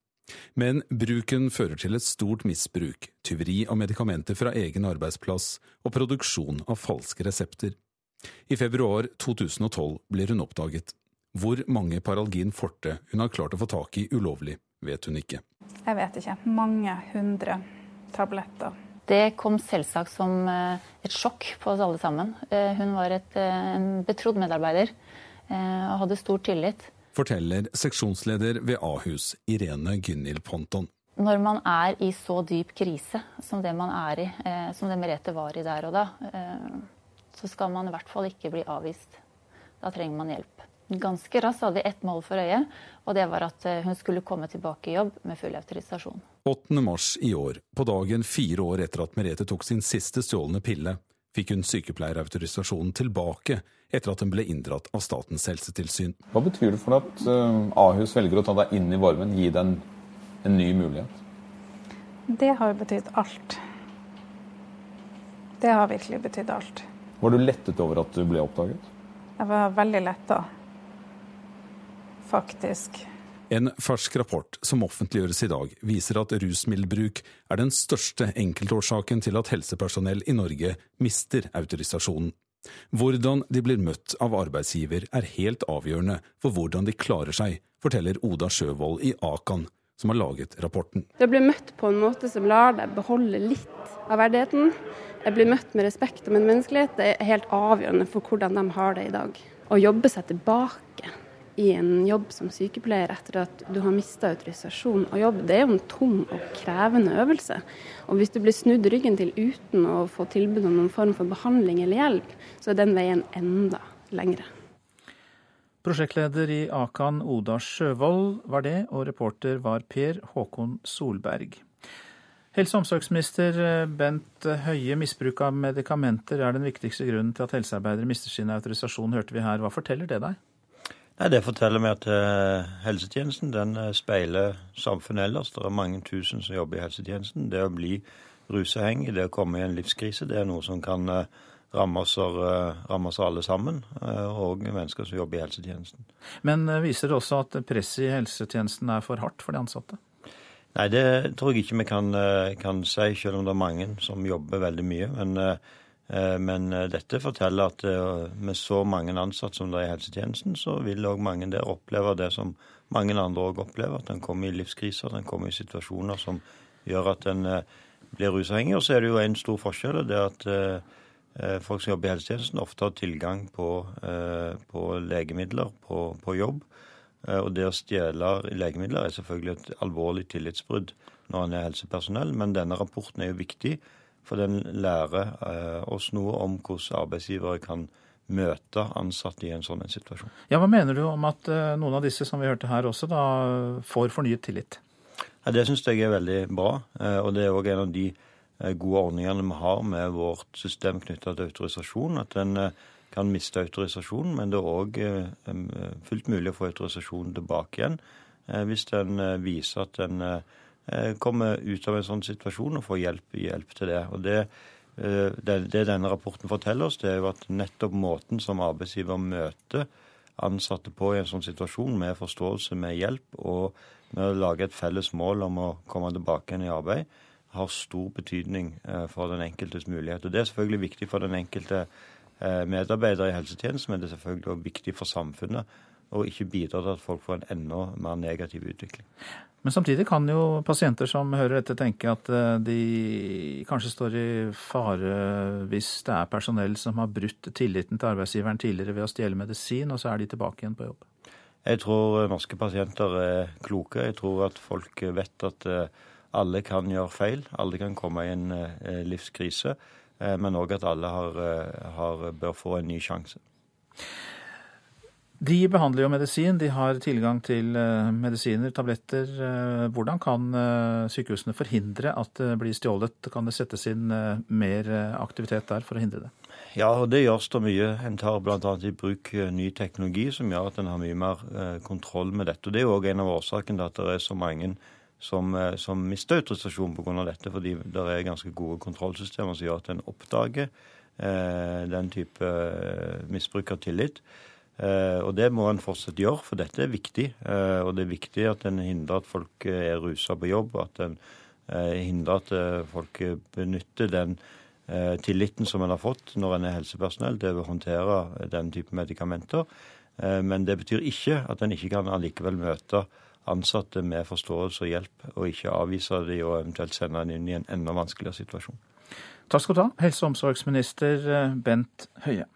Men bruken fører til et stort misbruk, tyveri av medikamenter fra egen arbeidsplass og produksjon av falske resepter. I februar 2012 blir hun oppdaget. Hvor mange Paralgin forte hun har klart å få tak i ulovlig, vet hun ikke. Jeg vet ikke. Mange hundre tabletter det kom selvsagt som eh, et sjokk på oss alle sammen. Eh, hun var et, eh, en betrodd medarbeider og hadde stor tillit. Forteller seksjonsleder ved Ahus, Irene Gunhild Ponton. Når man er i så dyp krise som det man er i, som det Merete var i der og da, så skal man i hvert fall ikke bli avvist. Da trenger man hjelp. Ganske raskt hadde vi ett mål for øye, og det var at hun skulle komme tilbake i jobb med full autorisasjon. 8. mars i år, på dagen fire år etter at Merete tok sin siste stjålne pille, fikk hun sykepleierautorisasjonen tilbake etter at hun ble inndratt av Statens helsetilsyn. Hva betyr det for deg at uh, Ahus velger å ta deg inn i varmen, gi deg en, en ny mulighet? Det har betydd alt. Det har virkelig betydd alt. Var du lettet over at du ble oppdaget? Jeg var veldig letta, faktisk. En fersk rapport som offentliggjøres i dag, viser at rusmiddelbruk er den største enkeltårsaken til at helsepersonell i Norge mister autorisasjonen. Hvordan de blir møtt av arbeidsgiver er helt avgjørende for hvordan de klarer seg, forteller Oda Sjøvold i Akan, som har laget rapporten. Det blir møtt på en måte som lar deg beholde litt av verdigheten. Jeg blir møtt med respekt og med menneskelighet. Det er helt avgjørende for hvordan de har det i dag. Å jobbe seg tilbake i en jobb som sykepleier etter at du har mista autorisasjon og jobb, det er jo en tung og krevende øvelse. Og hvis du blir snudd ryggen til uten å få tilbud om noen form for behandling eller hjelp, så er den veien enda lengre. Prosjektleder i Akan Oda Sjøvold var det, og reporter var Per Håkon Solberg. Helse- og omsorgsminister Bent Høie, misbruk av medikamenter er den viktigste grunnen til at helsearbeidere mister sin autorisasjon, hørte vi her. Hva forteller det deg? Nei, Det forteller meg at uh, helsetjenesten den uh, speiler samfunnet ellers. Det er mange tusen som jobber i helsetjenesten. Det å bli rusavhengig, det å komme i en livskrise, det er noe som kan uh, ramme oss, ramme oss alle sammen, og mennesker som jobber i helsetjenesten. Men viser det også at presset i helsetjenesten er for hardt for de ansatte? Nei, det tror jeg ikke vi kan, kan si, selv om det er mange som jobber veldig mye. men Eh, men eh, dette forteller at eh, med så mange ansatte som det er i helsetjenesten, så vil òg mange der oppleve det som mange andre òg opplever. At en kommer i livskriser, at en kommer i situasjoner som gjør at en blir rusavhengig. Og så er det jo en stor forskjell, det er at folk som jobber i helsetjenesten, ofte har tilgang på, på legemidler på, på, jobb. Og det å stjele legemidler er selvfølgelig et alvorlig tillitsbrudd når en er helsepersonell, men denne rapporten er jo viktig for den lærer eh, oss noe om hvordan arbeidsgivere kan møte ansatte i en sånn situasjon. Ja, Hva mener du om at eh, noen av disse som vi hørte her også, da får fornyet tillit? Ja, det syns jeg er veldig bra. Eh, og det er òg en av de gode ordningene vi har med vårt system knytta til autorisasjon. At en kan miste autorisasjonen, men det er òg fullt mulig å få autorisasjonen tilbake igjen hvis den viser at en Eh, komme ut av en sånn situasjon og få hjelp, hjelp til det. Og det det, det denne rapporten forteller oss, det er jo at nettopp måten som arbeidsgiver møter ansatte på i en sånn situasjon, med forståelse, med hjelp og med å lage et felles mål om å komme tilbake igjen i arbeid, har stor betydning for den enkeltes mulighet. Og Det er selvfølgelig viktig for den enkelte medarbeider i helsetjenesten, men det er selvfølgelig også viktig for samfunnet å ikke bidra til at folk får en enda mer negativ utvikling. Men samtidig kan jo pasienter som hører dette tenke at eh, de kanskje står i fare hvis det er personell som har brutt tilliten til arbeidsgiveren tidligere ved å stjele medisin, og så er de tilbake igjen på jobb. Jeg tror norske pasienter er kloke. Jeg tror at folk vet at eh, alle kan gjøre feil. Alle kan komme i en eh, livskrise. Men òg at alle har, har, bør få en ny sjanse. De behandler jo medisin, de har tilgang til eh, medisiner, tabletter. Eh, hvordan kan eh, sykehusene forhindre at det blir stjålet? Kan det settes inn mer aktivitet der for å hindre det? Ja, og det gjøres det mye. En tar bl.a. i bruk ny teknologi som gjør at en har mye mer kontroll med dette. Og Det er òg en av årsakene til at det er så mange som, som mister autorisasjon pga. dette. Fordi det er ganske gode kontrollsystemer som gjør at en oppdager eh, den type misbruk av tillit. Eh, og det må en fortsatt gjøre, for dette er viktig. Eh, og det er viktig at en hindrer at folk eh, er rusa på jobb, at en hindrer at folk benytter den tilliten som en har fått når en er helsepersonell til å håndtere den type medikamenter. Men det betyr ikke at en ikke kan allikevel møte ansatte med forståelse og hjelp, og ikke avvise de og eventuelt sende dem inn i en enda vanskeligere situasjon. Takk skal du ha, helse- og omsorgsminister Bent Høie.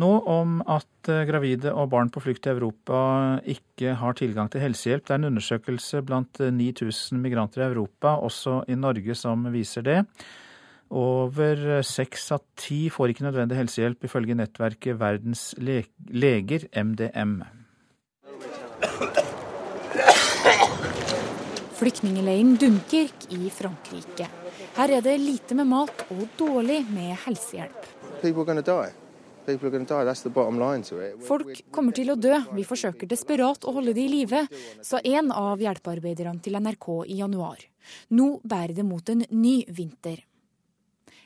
Nå om at eh, gravide og barn på flukt i Europa ikke har tilgang til helsehjelp. Det er en undersøkelse blant 9000 eh, migranter i Europa, også i Norge, som viser det. Over eh, seks av ti får ikke nødvendig helsehjelp, ifølge nettverket Verdens leger, MDM. Flyktningleiren Dunkirk i Frankrike. Her er det lite med mat og dårlig med helsehjelp. Folk kommer til å dø, vi forsøker desperat å holde de i live, sa en av hjelpearbeiderne til NRK i januar. Nå bærer det mot en ny vinter.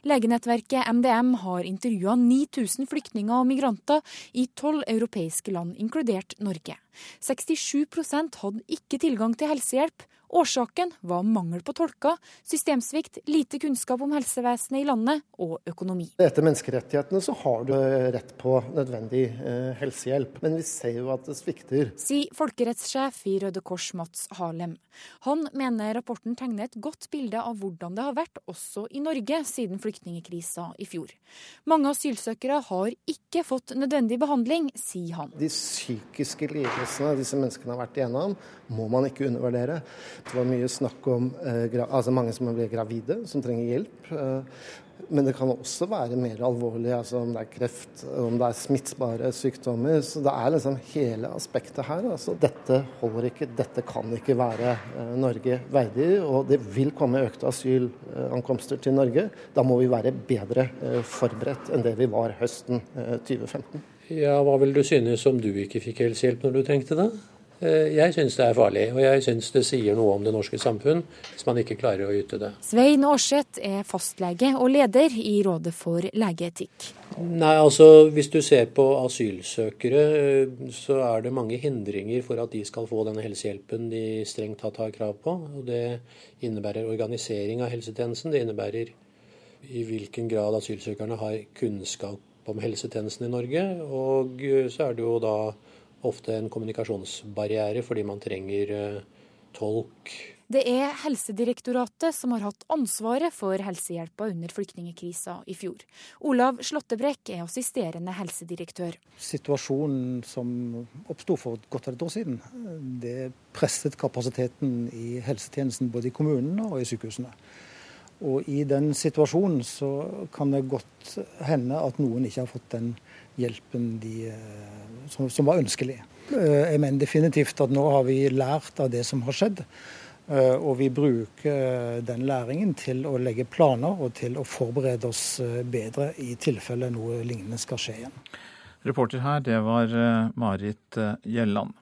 Legenettverket MDM har intervjua 9000 flyktninger og migranter i tolv europeiske land, inkludert Norge. 67% hadde ikke tilgang til helsehjelp, Årsaken var mangel på tolker, systemsvikt, lite kunnskap om helsevesenet i landet og økonomi. Etter menneskerettighetene så har du rett på nødvendig eh, helsehjelp, men vi ser jo at det svikter. Sier folkerettssjef i Røde Kors Mats Harlem. Han mener rapporten tegner et godt bilde av hvordan det har vært også i Norge siden flyktningkrisa i fjor. Mange asylsøkere har ikke fått nødvendig behandling, sier han. De psykiske lidelsene disse menneskene har vært igjennom, må man ikke undervurdere. Det var mye snakk om eh, altså mange som blir gravide, som trenger hjelp. Eh, men det kan også være mer alvorlig, altså om det er kreft, om det er smittsbare sykdommer. Så det er liksom hele aspektet her. Altså, dette holder ikke, dette kan ikke være eh, Norge verdig. Og det vil komme økte asylankomster til Norge. Da må vi være bedre forberedt enn det vi var høsten eh, 2015. Ja, Hva vil du synes om du ikke fikk helsehjelp når du trengte det? Eh, jeg syns det er farlig, og jeg syns det sier noe om det norske samfunn hvis man ikke klarer å yte det. Svein Aarseth er fastlege og leder i Rådet for legeetikk. Nei, altså Hvis du ser på asylsøkere, eh, så er det mange hindringer for at de skal få den helsehjelpen de strengt tatt har krav på. og Det innebærer organisering av helsetjenesten. Det innebærer i hvilken grad asylsøkerne har kunnskap om helsetjenesten i Norge. Og eh, så er det jo da ofte en kommunikasjonsbarriere fordi man trenger eh, tolk. Det er Helsedirektoratet som har hatt ansvaret for helsehjelpa under flyktningkrisa i fjor. Olav Slåttebrekk er assisterende helsedirektør. Situasjonen som oppsto for godt et år siden, det presset kapasiteten i helsetjenesten både i kommunene og i sykehusene. Og i den situasjonen så kan det godt hende at noen ikke har fått den hjelpen de, eh, som, som, var ønskelig. Eh, jeg mener definitivt at nå har vi lært av det som har skjedd. Eh, og vi bruker den læringen til å legge planer og til å forberede oss bedre i tilfelle noe lignende skal skje igjen. Reporter her, det var Marit Gjelland.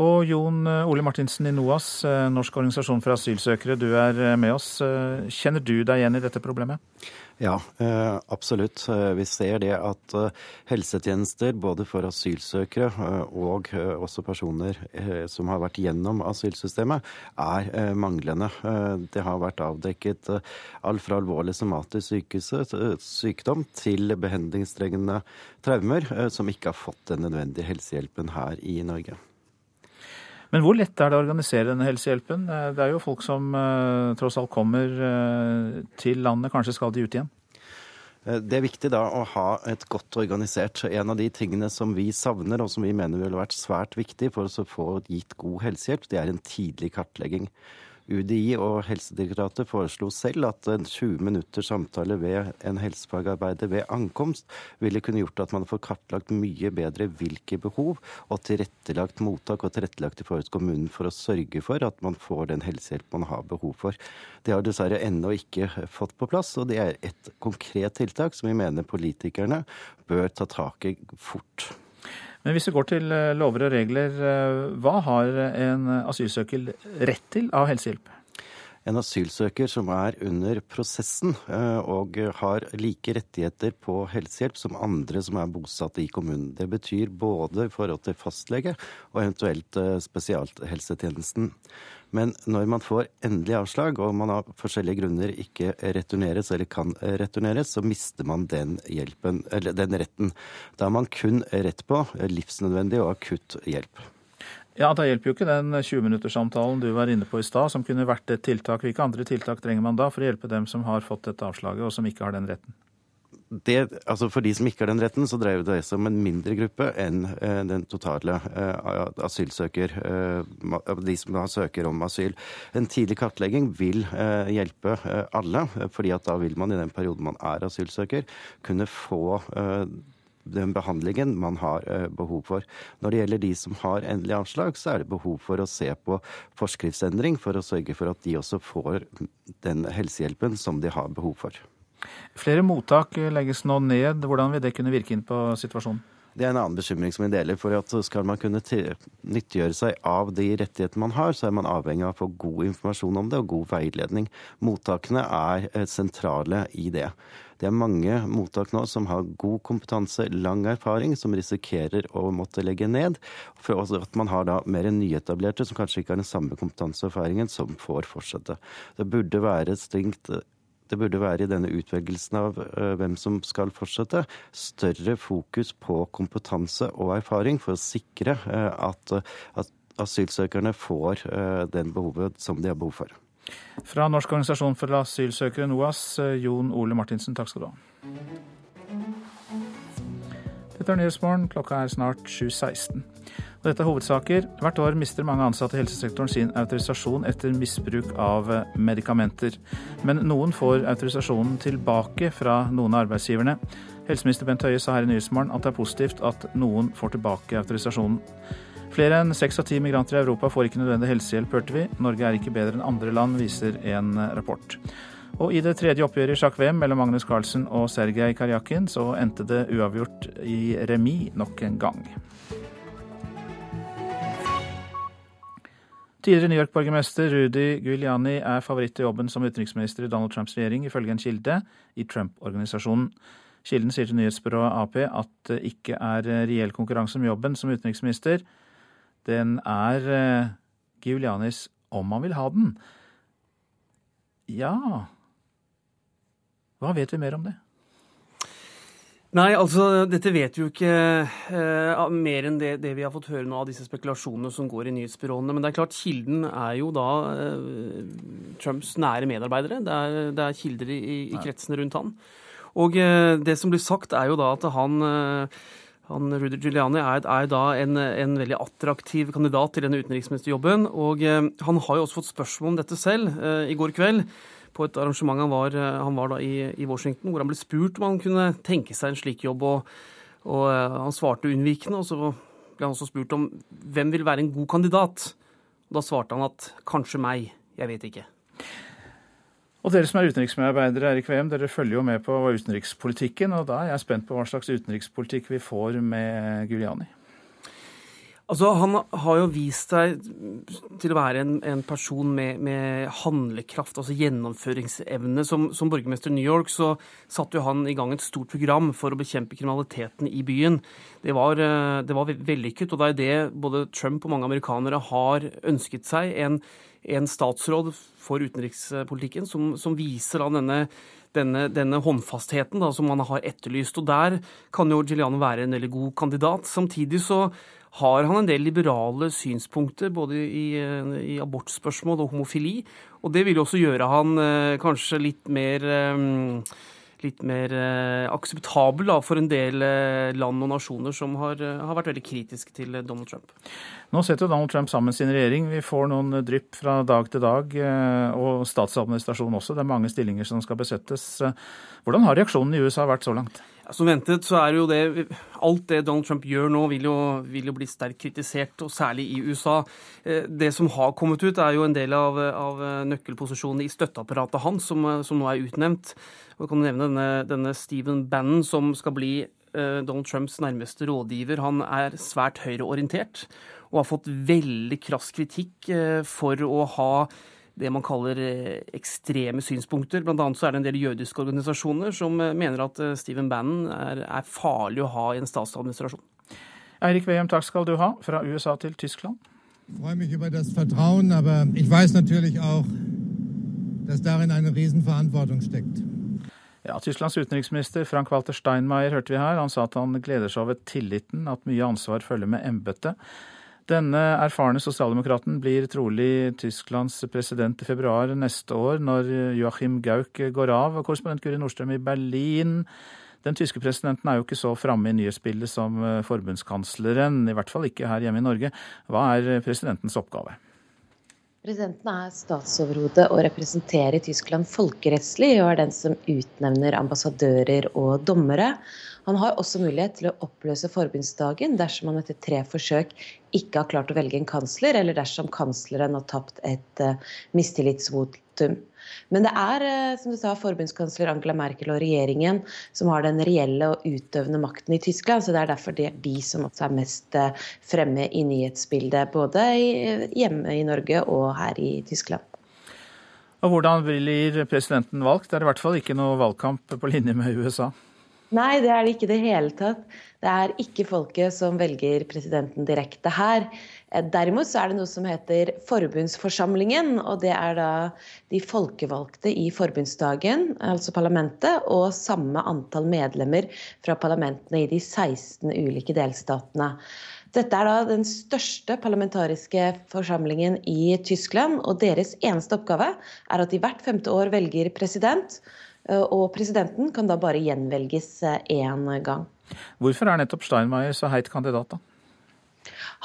Og Jon Ole Martinsen i NOAS, Norsk organisasjon for asylsøkere, du er med oss. Kjenner du deg igjen i dette problemet? Ja, absolutt. Vi ser det at helsetjenester både for asylsøkere og også personer som har vært gjennom asylsystemet, er manglende. Det har vært avdekket alt fra alvorlig somatisk sykdom til behandlingstrengende traumer som ikke har fått den nødvendige helsehjelpen her i Norge. Men hvor lett er det å organisere denne helsehjelpen? Eh, det er jo folk som uh, tross alt kommer uh, til landet, kanskje skal de ut igjen? Det er viktig da å ha et godt organisert. En av de tingene som vi savner, og som vi mener ville vært svært viktig for å få gitt god helsehjelp, det er en tidlig kartlegging. UDI og Helsedirektoratet foreslo selv at en 20 minutters samtale ved en helsefagarbeider ved ankomst ville kunne gjort at man får kartlagt mye bedre hvilke behov, og tilrettelagt mottak og tilrettelagt i forhold til kommunen for å sørge for at man får den helsehjelp man har behov for. Det har dessverre ennå ikke fått på plass, og det er et konkret tiltak som vi mener politikerne bør ta tak i fort. Men hvis vi går til eh, lover og regler, eh, hva har en asylsøker rett til av helsehjelp? En asylsøker som er under prosessen eh, og har like rettigheter på helsehjelp som andre som er bosatt i kommunen. Det betyr både i forhold til fastlege og eventuelt spesialhelsetjenesten. Men når man får endelig avslag, og man av forskjellige grunner ikke returneres eller kan returneres, så mister man den hjelpen, eller den retten. Da har man kun rett på livsnødvendig og akutt hjelp. Ja, Da hjelper jo ikke den 20-minutterssamtalen du var inne på i stad, som kunne vært et tiltak. Hvilke andre tiltak trenger man da for å hjelpe dem som har fått dette avslaget, og som ikke har den retten? Det, altså For de som ikke har den retten, så dreier det seg om en mindre gruppe enn eh, den totale eh, asylsøker, eh, de som søker om asyl. En tidlig kartlegging vil hjelpe alle, fordi at da vil man i den perioden man er asylsøker, kunne få den behandlingen man har behov for. Når det gjelder de som har endelig avslag, så er det behov for å se på forskriftsendring for å sørge for at de også får den helsehjelpen som de har behov for. Flere mottak legges nå ned. Hvordan vil det kunne virke inn på situasjonen? Det er en annen bekymring som vi deler. for at Skal man kunne nyttiggjøre seg av de rettighetene man har, så er man avhengig av å få god informasjon om det og god veiledning. Mottakene er eh, sentrale i det. Det er mange mottak nå som har god kompetanse, lang erfaring, som risikerer å måtte legge ned. For at man har da mer nyetablerte som kanskje ikke har den samme kompetanse og erfaringen, som får fortsette. Det burde være strengt det burde være i denne utvelgelsen av uh, hvem som skal fortsette, større fokus på kompetanse og erfaring for å sikre uh, at, at, asylsøkerne får uh, den behovet som de har behov for. Fra Norsk organisasjon for asylsøkere, NOAS, Jon Ole Martinsen, takk skal du ha. Dette er Nyhetsmorgen, klokka er snart 7.16. Dette er hovedsaker. Hvert år mister mange ansatte i helsesektoren sin autorisasjon etter misbruk av medikamenter. Men noen får autorisasjonen tilbake fra noen av arbeidsgiverne. Helseminister Bent Høie sa her i Nyhetsmorgen at det er positivt at noen får tilbake autorisasjonen. Flere enn seks av ti migranter i Europa får ikke nødvendig helsehjelp, hørte vi. Norge er ikke bedre enn andre land, viser en rapport. Og i det tredje oppgjøret i sjakk-VM mellom Magnus Carlsen og Sergej Karjakin, så endte det uavgjort i remis nok en gang. Tidligere New York-borgermester Rudy Giuliani er favoritt til jobben som utenriksminister i Donald Trumps regjering, ifølge en kilde i Trump-organisasjonen. Kilden sier til nyhetsbyrået Ap at det ikke er reell konkurranse om jobben som utenriksminister. Den er eh, Giulianis om han vil ha den. Ja Hva vet vi mer om det? Nei, altså dette vet vi jo ikke eh, mer enn det, det, vi har fått høre nå av disse spekulasjonene som går i nyhetsbyråene. Men det er klart, kilden er jo da eh, Trumps nære medarbeidere. Det er, det er kilder i, i, kretsene rundt han. Og eh, det som blir sagt, er jo da at han han, Rudy Giuliani er, er da en, en, veldig attraktiv kandidat til denne utenriksministerjobben. Og han har jo også fått spørsmål om dette selv i går kveld på et arrangement han var, eh, han var da i, i, Washington, hvor han ble spurt om han kunne tenke seg en slik jobb. og, og eh, Han svarte unnvikende, og så ble han også spurt om hvem vil være en god kandidat. Og da svarte han at kanskje meg, jeg vet ikke. Og Dere som er utenriksmedarbeidere Erik i KVM, dere følger jo med på utenrikspolitikken. og Da er jeg spent på hva slags utenrikspolitikk vi får med Guliani. Altså, Han har jo vist seg til å være en, en person med, med, handlekraft, altså gjennomføringsevne. Som, som borgermester i New York så satte jo han i gang et stort program for å bekjempe kriminaliteten i byen. Det var, eh, det var vellykket, og det er det både Trump og mange amerikanere har ønsket seg. En, en statsråd for utenrikspolitikken som, som viser da denne denne, denne, håndfastheten da, som man har etterlyst. Og Der kan jo Giuliano være en veldig god kandidat. Samtidig så har han en del liberale synspunkter både i, i abortspørsmål og homofili. Og det vil også gjøre han eh, kanskje litt mer eh, litt mer eh, akseptabel for en del land og nasjoner som har, har, vært veldig kritiske til Donald Trump. Nå setter Donald Trump sammen sin regjering. Vi får noen drypp fra dag til dag, og statsadministrasjonen også. Det er mange stillinger som skal besettes. Hvordan har reaksjonen i USA vært så langt? Som ventet så er jo det Alt det Donald Trump gjør nå, vil jo, vil jo, bli sterkt kritisert, og særlig i USA. Eh, det som har kommet ut, er jo en del av, av nøkkelposisjonene i støtteapparatet hans, som, som, nå er utnevnt. Og jeg kan nevne denne, denne Stephen Bannon, som skal bli eh, Donald Trumps nærmeste rådgiver. Han er svært høyreorientert og har fått veldig krass kritikk eh, for å ha det man kaller eh, ekstreme synspunkter. Blant annet så er det en del jødiske organisasjoner som eh, mener at Stephen Bannon er, er farlig å ha i en statsadministrasjon. Eirik Veum, takk skal du ha, fra USA til Tyskland. Jeg freue mich über das Vertrauen, aber ich weiß natürlich auch, dass darin eine Riesenverantwortung steckt. Ja, Tysklands utenriksminister Frank-Walter Steinmeier hørte vi her. Han sa at han gleder seg over tilliten, at mye ansvar følger med embetet. Denne erfarne sosialdemokraten blir trolig Tysklands president i februar neste år, når Joachim Gauck går av. Korrespondent Guri Nordstrøm i Berlin. Den tyske presidenten er jo ikke så framme i nyhetsbildet som eh, forbundskansleren, i hvert fall ikke her hjemme i Norge. Hva er presidentens oppgave? Presidenten er statsoverhode og representerer Tyskland folkerettslig, og er den som utnevner ambassadører og dommere. Han har også mulighet til å oppløse forbundsdagen dersom han etter tre forsøk ikke har klart å velge en kansler, eller dersom kansleren har tapt et uh, mistillitsvotum. Men det er uh, som du sa, forbundskansler Angela Merkel og regjeringen som har den reelle og utøvende makten i Tyskland. Så det er derfor det er de som også er mest uh, fremme i nyhetsbildet, både hjemme i Norge og her i Tyskland. Og Hvordan blir presidenten valgt? Det er i hvert fall ikke noe valgkamp på linje med USA. Nei, det er det ikke i det hele tatt. Det er ikke folket som velger presidenten direkte her. Eh, derimot så er det noe som heter forbundsforsamlingen, og det er da de folkevalgte i forbundsdagen, altså parlamentet, og samme antall medlemmer fra parlamentene i de 16 ulike delstatene. Dette er da den største parlamentariske forsamlingen i Tyskland, og deres eneste oppgave er at de hvert femte år velger president. Eh, og presidenten kan da bare gjenvelges én eh, gang. Hvorfor er nettopp Steinmeier så heit kandidat, da?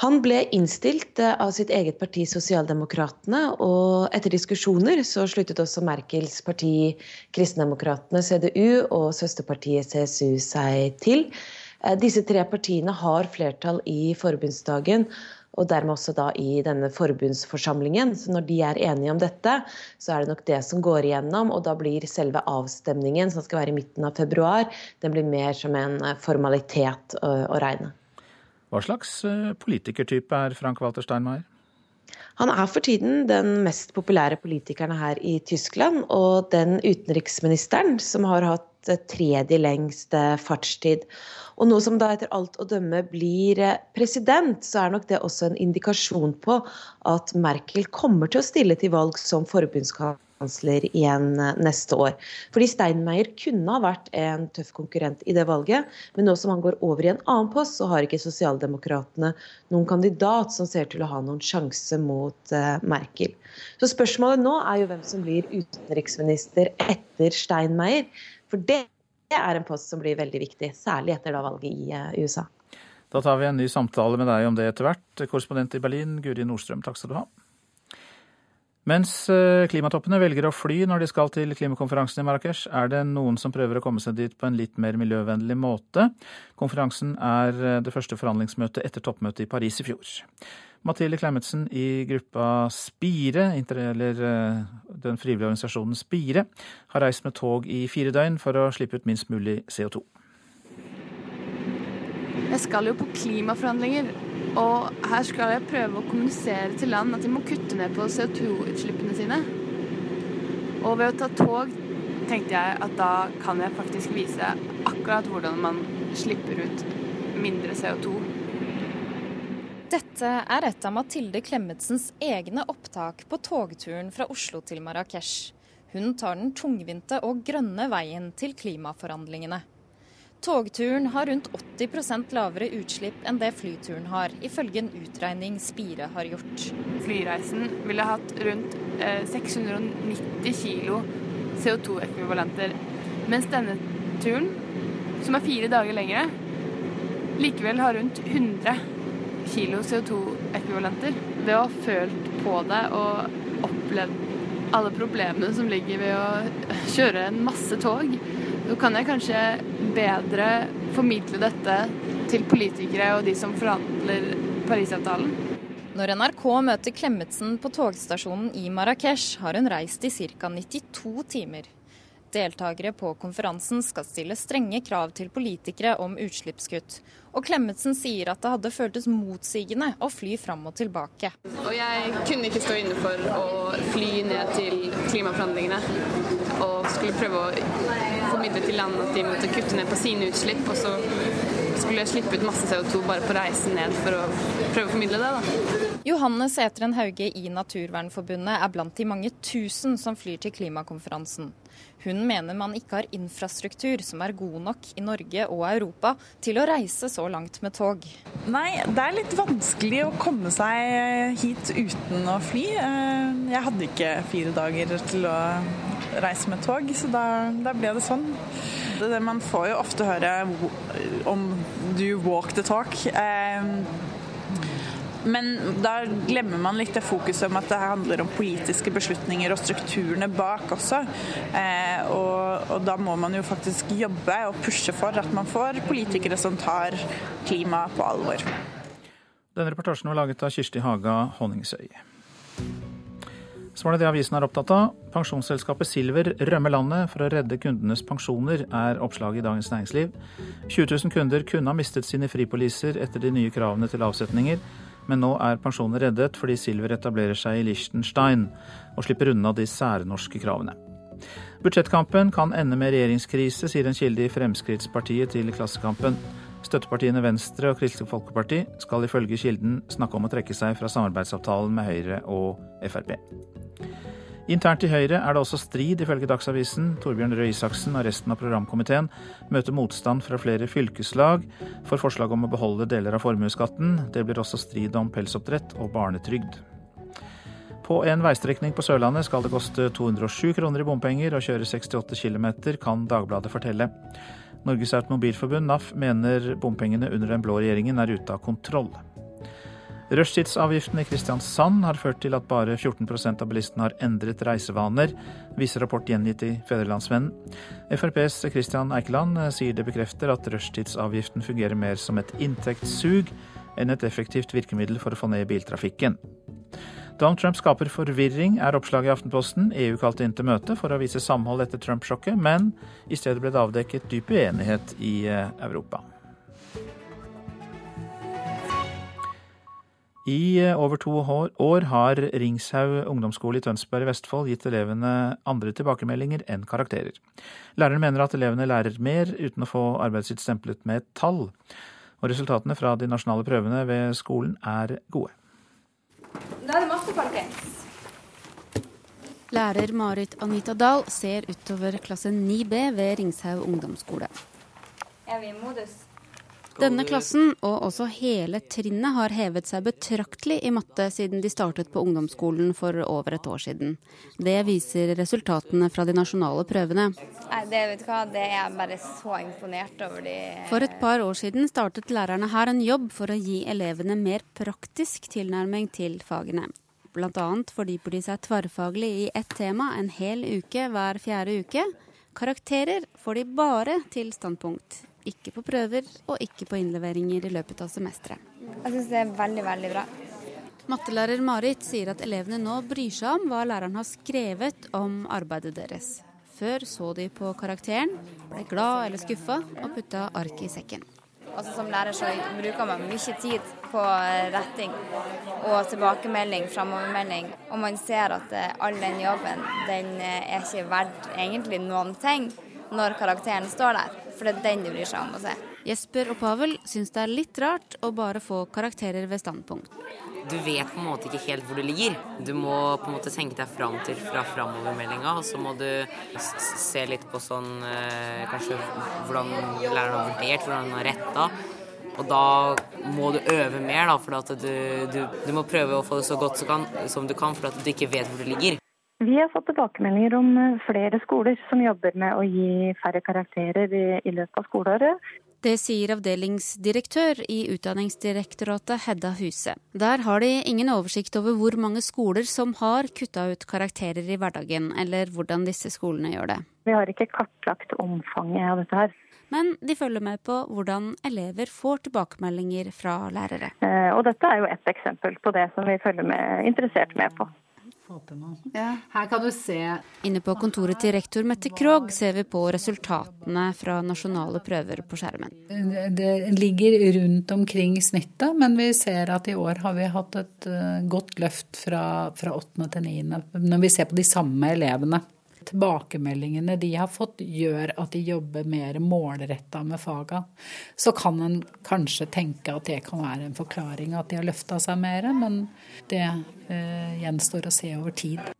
Han ble innstilt eh, av sitt eget parti Sosialdemokratene, og etter diskusjoner så sluttet også Merkels parti Kristendemokratene, CDU, og søsterpartiet CSU seg til. Disse tre partiene har flertall i forbundsdagen, og dermed også da i denne forbundsforsamlingen. Så når de er enige om dette, så er det nok det som går igjennom. Og da blir selve avstemningen, som skal være i midten av februar, den blir mer som en eh, formalitet å, å regne. Hva slags eh, politikertype er Frank Walter Steinmeier? Han er for tiden den mest populære politikeren her i Tyskland, og den utenriksministeren som har hatt tredje lengste fartstid. Og nå som da etter alt å dømme blir eh, president, så er nok det også en indikasjon på at Merkel kommer til å stille til valg som forbundskansler igjen eh, neste år. Fordi Steinmeier kunne ha vært en tøff konkurrent i det valget, men nå som han går over i en annen post, så har ikke Sosialdemokratene noen kandidat som ser til å ha noen sjanse mot uh, Merkel. Så spørsmålet nå er jo hvem som blir utenriksminister etter Steinmeier. For det er en post som blir veldig viktig, særlig etter da valget i eh, USA. Da tar vi en ny samtale med deg om det etter hvert. Korrespondent i Berlin, Guri Nordstrøm, takk skal du ha. Mens eh, klimatoppene velger å fly når de skal til klimakonferansen i Marrakech, er det noen som prøver å komme seg dit på en litt mer miljøvennlig måte. Konferansen er eh, det første forhandlingsmøtet etter toppmøtet i Paris i fjor. Mathilde Klemetsen i gruppa Spire, eller eh, den frivillige organisasjonen Spire, har reist med tog i fire døgn for å slippe ut minst mulig CO2. Jeg skal jo på klimaforhandlinger, Og her skal jeg prøve å kommunisere til land at de må kutte ned på CO2-utslippene sine. Og ved å ta tog tenkte jeg at da kan jeg faktisk vise akkurat hvordan man slipper ut mindre CO2. Dette er et av Mathilde Klemmetsens egne opptak på togturen fra Oslo til Marrakech. Hun tar den tungvinte og grønne veien til klimaforhandlingene. Togturen har rundt 80% lavere utslipp enn det flyturen har, ifølge en utregning Spire har gjort. Flyreisen ville hatt rundt 690 eh, kilo CO2-ekvivalenter, mens denne turen, som er fire dager lengre, likevel har rundt 100 kilo CO2-ekvivalenter. Ved å ha følt på det og opplevd alle problemene som ligger ved å kjøre en masse tog, så kan jeg kanskje bedre formidle dette til politikere og de som forhandler Parisavtalen. Når NRK møter Klemetsen på togstasjonen i Marrakech, har hun reist i ca. 92 timer. Deltakere på konferansen skal stille strenge krav til politikere om utslippskutt. Og Klemetsen sier at det hadde føltes motsigende å fly fram og tilbake. Og jeg kunne ikke stå inne for å fly ned til klimaforhandlingene og skulle prøve å formidle til land at de måtte kutte ned på sine utslipp. Og så skulle jeg slippe ut masse CO2 bare på reisen ned for å prøve å formidle det. da. Johanne Sætren Hauge i Naturvernforbundet er blant de mange tusen som flyr til klimakonferansen. Hun mener man ikke har infrastruktur som er god nok i Norge og Europa til å reise så langt med tog. Nei, det er litt vanskelig å komme seg hit uten å fly. Eh, jeg hadde ikke fire dager til å reise med tog, så da, da ble det sånn. Det, man får jo ofte høre om 'do walk the talk'. Men da glemmer man litt det fokuset om at det handler om politiske beslutninger og strukturene bak også. Eh, og, og, da må man jo faktisk jobbe og pushe for at man får politikere som tar klima på alvor. Denne reportasjen var laget av Kirsti Haga Honningsøy. Så var det det avisen er opptatt av. Pensjonsselskapet Silver rømmer landet for å redde kundenes pensjoner, er oppslaget i Dagens Næringsliv. 20 000 kunder kunne ha mistet sine fripoliser etter de nye kravene til avsetninger men nå er pensjonen reddet fordi Silver etablerer seg i Liechtenstein og slipper unna de særnorske kravene. Budsjettkampen kan ende med regjeringskrise, sier en kilde i Fremskrittspartiet til Klassekampen. Støttepartiene Venstre og Kristelig Folkeparti skal ifølge kilden snakke om å trekke seg fra samarbeidsavtalen med Høyre og Frp. Internt i Høyre er det også strid, ifølge Dagsavisen. Torbjørn Røe Isaksen og resten av programkomiteen møter motstand fra flere fylkeslag for forslag om å beholde deler av formuesskatten. Det blir også strid om pelsoppdrett og barnetrygd. På en veistrekning på Sørlandet skal det koste 207 kroner i bompenger å kjøre 68 km, kan Dagbladet fortelle. Norges Automobilforbund, NAF, mener bompengene under den blå regjeringen er ute av kontroll. Rushtidsavgiften i Kristiansand har ført til at bare 14% av bilistene har endret reisevaner, viser rapport gjengitt i Fedrelandsvennen. FrPs Kristian Eikeland sier det bekrefter at rushtidsavgiften fungerer mer som et inntektssug enn et effektivt virkemiddel for å få ned biltrafikken. Donald Trump skaper forvirring, er oppslaget i Aftenposten. EU kalte inn til møte for å vise samhold etter Trump-sjokket, men i stedet ble det avdekket dyp uenighet i eh, Europa. I eh, over to år har Ringshaug ungdomsskole i Tønsberg i Vestfold gitt elevene andre tilbakemeldinger enn karakterer. Læreren mener at elevene lærer mer uten å få arbeidet sitt stemplet med et tall. Og resultatene fra de nasjonale prøvene ved skolen er gode. Da er det masse folkens. Lærer Marit Anita Dahl ser utover klasse 9B ved Ringshaug ungdomsskole. Er vi i modus? Denne klassen, og også hele trinnet, har hevet seg betraktelig i matte siden de startet på ungdomsskolen for over et år siden. Det viser resultatene fra de nasjonale prøvene. Nei, det, vet du hva, det er jeg bare så imponert over. De for et par år siden startet lærerne her en jobb for å gi elevene mer praktisk tilnærming til fagene. Bl.a. fordyper de seg tverrfaglig i ett tema en hel uke hver fjerde uke. Karakterer får de bare til standpunkt ikke på prøver og ikke på innleveringer i løpet av semesteret. Jeg syns det er veldig, veldig bra. Mattelærer Marit sier at elevene nå bryr seg om hva læreren har skrevet om arbeidet deres. Før så de på karakteren, ble glad eller skuffa og putta arket i sekken. Altså Som lærer så bruker man mye tid på retting og tilbakemelding, framovermelding. Og man ser at eh, all den jobben den eh, er ikke verdt egentlig noen ting når karakteren står der. For det er den du bryr seg om å se. Jesper og Pavel syns det er litt rart å bare få karakterer ved standpunkt. Du vet på en måte ikke helt hvor du ligger. Du må på en måte tenke deg fram til fra framovermeldinga, og så må du se litt på sånn eh, kanskje hvordan læreren har vurdert, hvordan han har retta. Og da må du øve mer, da, for at du, du, du, må prøve å få det så godt som du kan, for at du ikke vet hvor du ligger. Vi har fått tilbakemeldinger om eh, flere skoler som jobber med å gi færre karakterer i, løpet av skoleåret. Det sier avdelingsdirektør i Utdanningsdirektoratet Hedda Huse. Der har de ingen oversikt over hvor mange skoler som har kutta ut karakterer i hverdagen, eller hvordan disse skolene gjør det. Vi har ikke kartlagt omfanget av dette her. Men de følger med på hvordan elever får tilbakemeldinger fra lærere. Eh, og dette er jo ett eksempel på det som vi følger med, interessert med på. Ja. Her kan du se Inne på kontoret til rektor Mette Krogh ser vi på resultatene fra nasjonale prøver på skjermen. Det ligger rundt omkring snittet, men vi ser at i år har vi hatt et eh, godt løft fra, fra 8. til 9. når vi ser på de samme elevene tilbakemeldingene de har fått, gjør at de jobber mer målretta med faga. Så kan en kanskje tenke at det kan være en forklaring at de har løfta seg mer, men det eh, gjenstår å se over tid.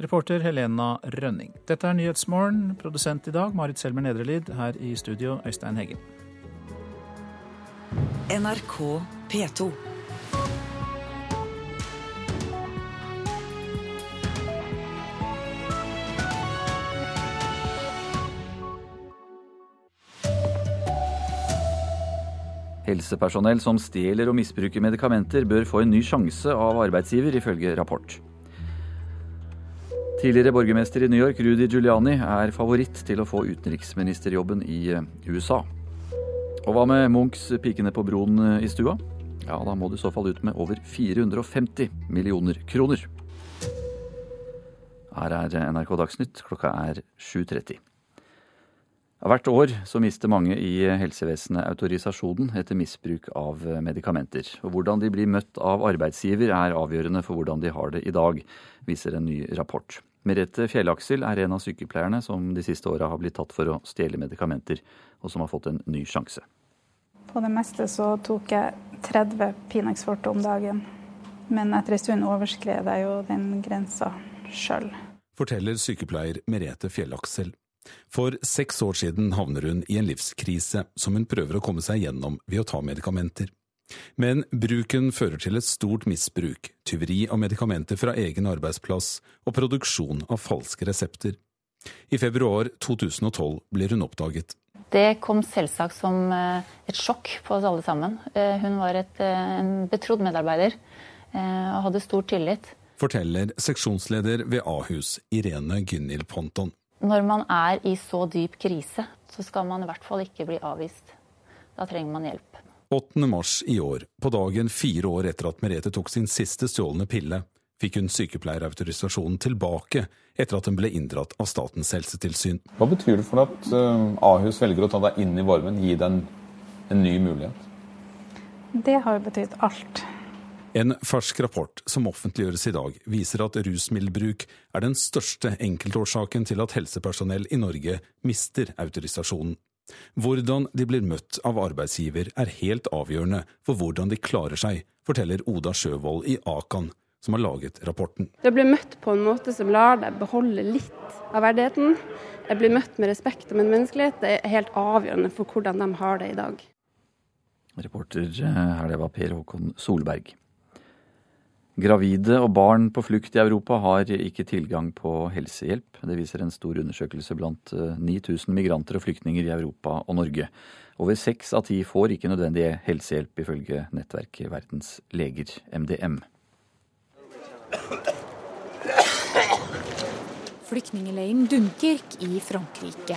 Reporter Helena Rønning. Dette er Nyhetsmorgen. Produsent i dag Marit Selmer Nedrelid. Her i studio Øystein Heggen. NRK P2. Helsepersonell som stjeler og misbruker medikamenter, bør få en ny sjanse av arbeidsgiver, ifølge rapport. Tidligere borgermester i New York, Rudy Giuliani, er favoritt til å få utenriksministerjobben i eh, USA. Og hva med Munchs 'Pikene på broen' eh, i stua? Ja, da må du i så fall ut med over 450 millioner kroner. Her er NRK Dagsnytt, klokka er 7.30. Hvert år så mister mange i helsevesenet autorisasjonen etter misbruk av medikamenter. Og Hvordan de blir møtt av arbeidsgiver er avgjørende for hvordan de har det i dag, viser en ny rapport. Merete Fjellaksel er en av sykepleierne som de siste åra har blitt tatt for å stjele medikamenter, og som har fått en ny sjanse. På det meste så tok jeg 30 Pinex-forte om dagen. Men etter en stund overskred jeg jo den grensa sjøl. Forteller sykepleier Merete Fjellaksel. For seks år siden havner hun i en livskrise som hun prøver å komme seg gjennom ved å ta medikamenter. Men bruken fører til et stort misbruk, tyveri av medikamenter fra egen arbeidsplass og produksjon av falske resepter. I februar 2012 blir hun oppdaget. Det kom selvsagt som eh, et sjokk på oss alle sammen. Eh, hun var et, eh, en betrodd medarbeider og hadde stor tillit. Forteller seksjonsleder ved Ahus, Irene Gunhild Ponton. Når man er i så dyp krise, så skal man i hvert fall ikke bli avvist. Da trenger man hjelp. 8. mars i år, på dagen fire år etter at Merete tok sin siste stjålne pille, fikk hun sykepleierautorisasjonen tilbake etter at den ble inndratt av Statens helsetilsyn. Hva betyr det for deg at eh, Ahus velger å ta deg inn i varmen, gi deg en, en ny mulighet? Det har betydd alt. En fersk rapport som offentliggjøres i dag, viser at rusmiddelbruk er den største enkeltårsaken til at helsepersonell i Norge mister autorisasjonen. Hvordan de blir møtt av arbeidsgiver er helt avgjørende for hvordan de klarer seg, forteller Oda Sjøvold i Akan, som har laget rapporten. Det blir møtt på en måte som lar deg beholde litt av verdigheten. Jeg blir møtt med respekt og med menneskelighet. Det er helt avgjørende for hvordan de har det i dag. Reporter eh, her, det var Per Håkon Solberg. Gravide og barn på flukt i Europa har ikke tilgang på helsehjelp. Det viser en stor undersøkelse blant 9000 eh, migranter og flyktninger i Europa og Norge. Over seks av ti får ikke nødvendig helsehjelp, ifølge nettverket Verdens leger, MDM. Flyktningleiren Dunkirk i Frankrike.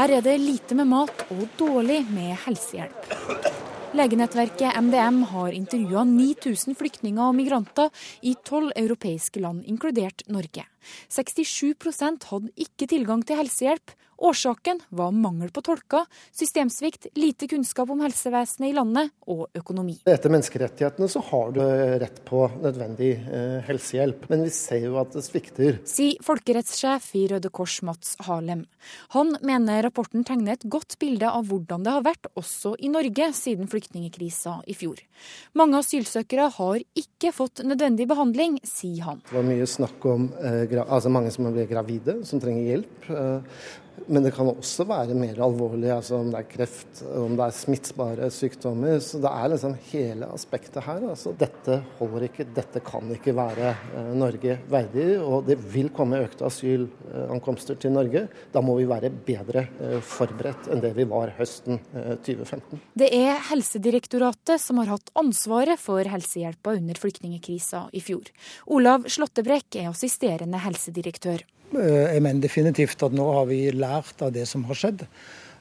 Her er det lite med mat og dårlig med helsehjelp. Legenettverket MDM har intervjua 9000 flyktninger og migranter i tolv europeiske land, inkludert Norge. 67% hadde ikke tilgang til helsehjelp, Årsaken var mangel på tolker, systemsvikt, lite kunnskap om helsevesenet i landet og økonomi. Etter menneskerettighetene så har du rett på nødvendig eh, helsehjelp, men vi ser jo at det svikter. Sier folkerettssjef i Røde Kors Mats Harlem. Han mener rapporten tegner et godt bilde av hvordan det har vært også i Norge siden flyktningkrisa i fjor. Mange asylsøkere har ikke fått nødvendig behandling, sier han. Det var mye snakk om eh, altså mange som ble gravide, som trenger hjelp. Eh, men det kan også være mer alvorlig, altså om det er kreft, om det er smittsbare sykdommer. Så det er liksom hele aspektet her. Altså, dette holder ikke, dette kan ikke være eh, Norge verdig. Og det vil komme økte asylankomster til Norge. Da må vi være bedre eh, forberedt enn det vi var høsten eh, 2015. Det er Helsedirektoratet som har hatt ansvaret for helsehjelpa under flyktningkrisa i fjor. Olav Slåttebrekk er assisterende helsedirektør. Eh, jeg mener definitivt at nå har vi lært av det som har skjedd.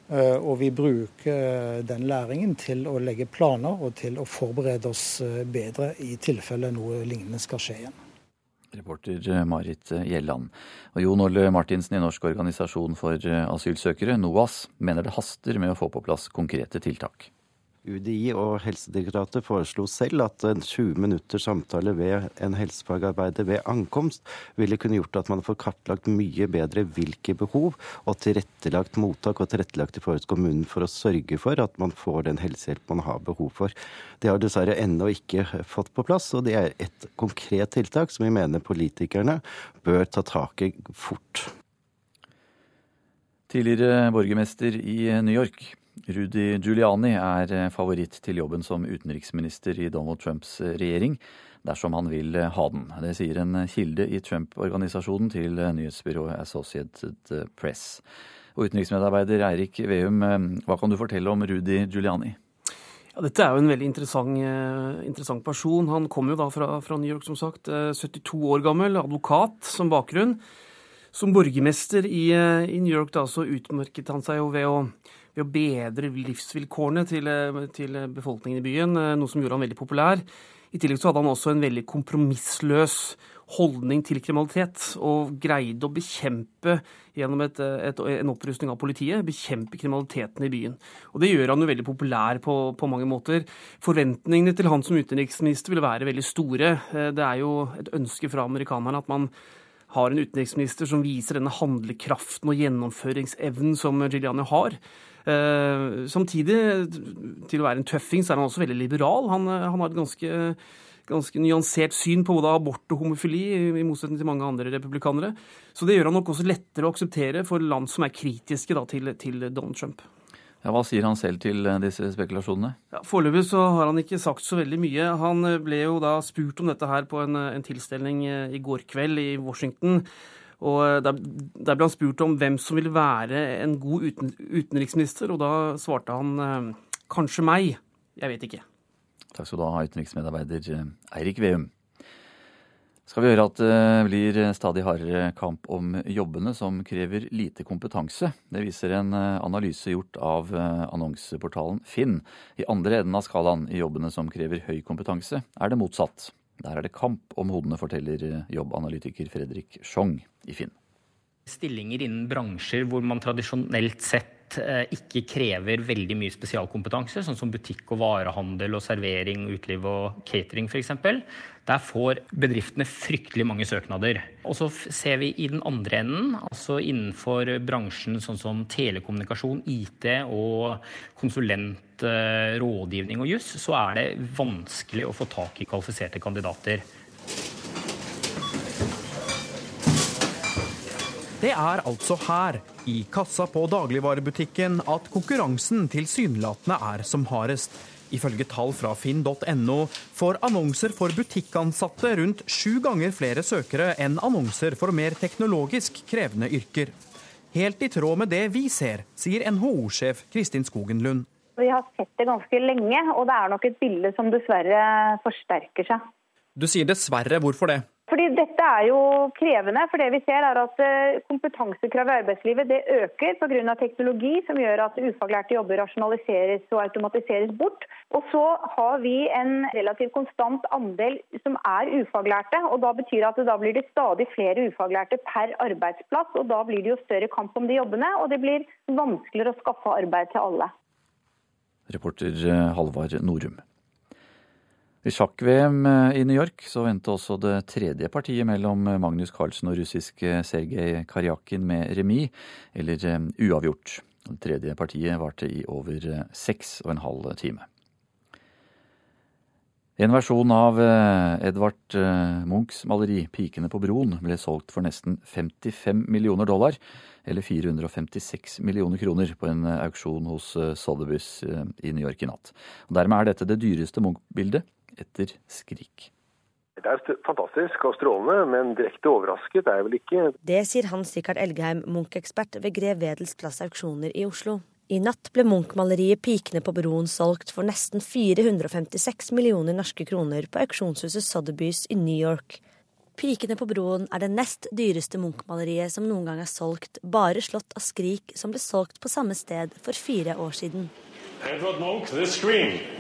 Eh, og vi bruker den læringen til å legge planer og til å forberede oss eh, bedre i tilfelle noe lignende skal skje igjen. Reporter Marit Gjelland. Og Jon Olle Martinsen i Norsk organisasjon for asylsøkere, NOAS, mener det haster med å få på plass konkrete tiltak. UDI og Helsedirektoratet foreslo selv at en 20 minutters samtale ved en helsefagarbeider ved ankomst ville kunne gjort at man får kartlagt mye bedre hvilke behov, og tilrettelagt mottak og tilrettelagt i forhold til kommunen for å sørge for at man får den helsehjelp man har behov for. Det har dessverre ennå ikke fått på plass, og det er et konkret tiltak som vi mener politikerne bør ta tak i fort. Tidligere borgermester i New York, Rudy Giuliani er eh, favoritt til jobben som utenriksminister i Donald Trumps eh, regjering, dersom han vil eh, ha den. Det sier en kilde i Trump-organisasjonen til nyhetsbyrået Associated Press. Og utenriksmedarbeider Eirik Veum, hva kan du fortelle om Rudy Giuliani? Ja, dette er jo en veldig interessant, interessant person. Han kommer jo da fra, fra, New York, som sagt. 72 år gammel, advokat som bakgrunn. Som borgermester i, i New York da, så utmerket han seg jo ved å ved å bedre livsvilkårene til, eh, til, befolkningen i byen, eh, noe som gjorde han veldig populær. I tillegg så hadde han også en veldig kompromissløs holdning til kriminalitet, og greide å bekjempe gjennom et, et, en opprustning av politiet, bekjempe kriminaliteten i byen. Og Det gjør han jo veldig populær på, på mange måter. Forventningene til han som utenriksminister ville være veldig store. Eh, det er jo et ønske fra amerikanerne at man har en utenriksminister som viser denne handlekraften og gjennomføringsevnen som Giuliani har. Eh, samtidig, til å være en tøffing, så er han også veldig liberal. Han, eh, han har et ganske, ganske nyansert syn på både abort og homofili, i motsetning til mange andre republikanere. Så det gjør han nok også lettere å akseptere for land som er kritiske da, til, til Donald Trump. Ja, hva sier han selv til eh, disse spekulasjonene? Ja, Foreløpig så har han ikke sagt så veldig mye. Han ble jo da spurt om dette her på en, en tilstelning i går kveld i Washington. Og eh, der, der, ble han spurt om hvem som ville være en god uten, utenriksminister, og da svarte han eh, kanskje meg. Jeg vet ikke. Takk skal du ha, utenriksmedarbeider eh, Eirik Veum. Skal vi høre at det blir stadig hardere kamp om jobbene som krever lite kompetanse. Det viser en analyse gjort av annonseportalen Finn. I andre enden av skalaen i jobbene som krever høy kompetanse, er det motsatt. Der er det kamp om hodene, forteller eh, jobbanalytiker Fredrik Schjong i Finn. Stillinger innen bransjer hvor man tradisjonelt sett eh, ikke krever veldig mye spesialkompetanse, sånn som butikk og varehandel og servering, uteliv og catering f.eks. Der får bedriftene fryktelig mange søknader. Og så ser vi i den andre enden, altså innenfor bransjen sånn som telekommunikasjon, IT og konsulent Eh, rådgivning og juss, så er det vanskelig å få tak i kvalifiserte kandidater. Det er altså her, i kassa på dagligvarebutikken, at konkurransen tilsynelatende er som hardest. Ifølge tall fra finn.no får annonser for butikkansatte rundt sju ganger flere søkere enn annonser for mer teknologisk krevende yrker. Helt i tråd med det vi ser, sier NHO-sjef Kristin Skogen Lund. Vi har sett det ganske lenge, og det er nok et bilde som dessverre forsterker seg. Du sier dessverre. Hvorfor det? Fordi Dette er jo krevende. for det vi ser er at Kompetansekravet Kompetansekrav i arbeidslivet det øker pga. teknologi, som gjør at ufaglærte jobber rasjonaliseres og automatiseres bort. Og så har vi en relativt konstant andel som er ufaglærte. og Da betyr at da blir det stadig flere ufaglærte per arbeidsplass. og Da blir det jo større kamp om de jobbene, og det blir vanskeligere å skaffe arbeid til alle. Reporter Halvar Halvard Norum. I sjakk-VM eh, i New York så vendte også det tredje partiet mellom eh, Magnus Carlsen og russiske Sergej Karjakin med remis, eller eh, uavgjort. Det tredje partiet varte i over seks og en halv time. En versjon av Edvard Munchs maleri 'Pikene på broen' ble solgt for nesten 55 millioner dollar, eller 456 millioner kroner, på en auksjon hos Sotheby's i New York i natt. Og dermed er dette det dyreste Munch-bildet etter Skrik. Det er fantastisk og strålende, men direkte overrasket er jeg vel ikke. Det sier Hans Rikard Elgheim, Munch-ekspert ved Grev Wedels plass auksjoner i Oslo. I natt ble Munch-maleriet 'Pikene på broen' solgt for nesten 456 millioner norske kroner på auksjonshuset Sotheby's i New York. 'Pikene på broen' er det nest dyreste Munch-maleriet som noen gang er solgt, bare slått av Skrik, som ble solgt på samme sted for fire år siden. Edward Munch, the screen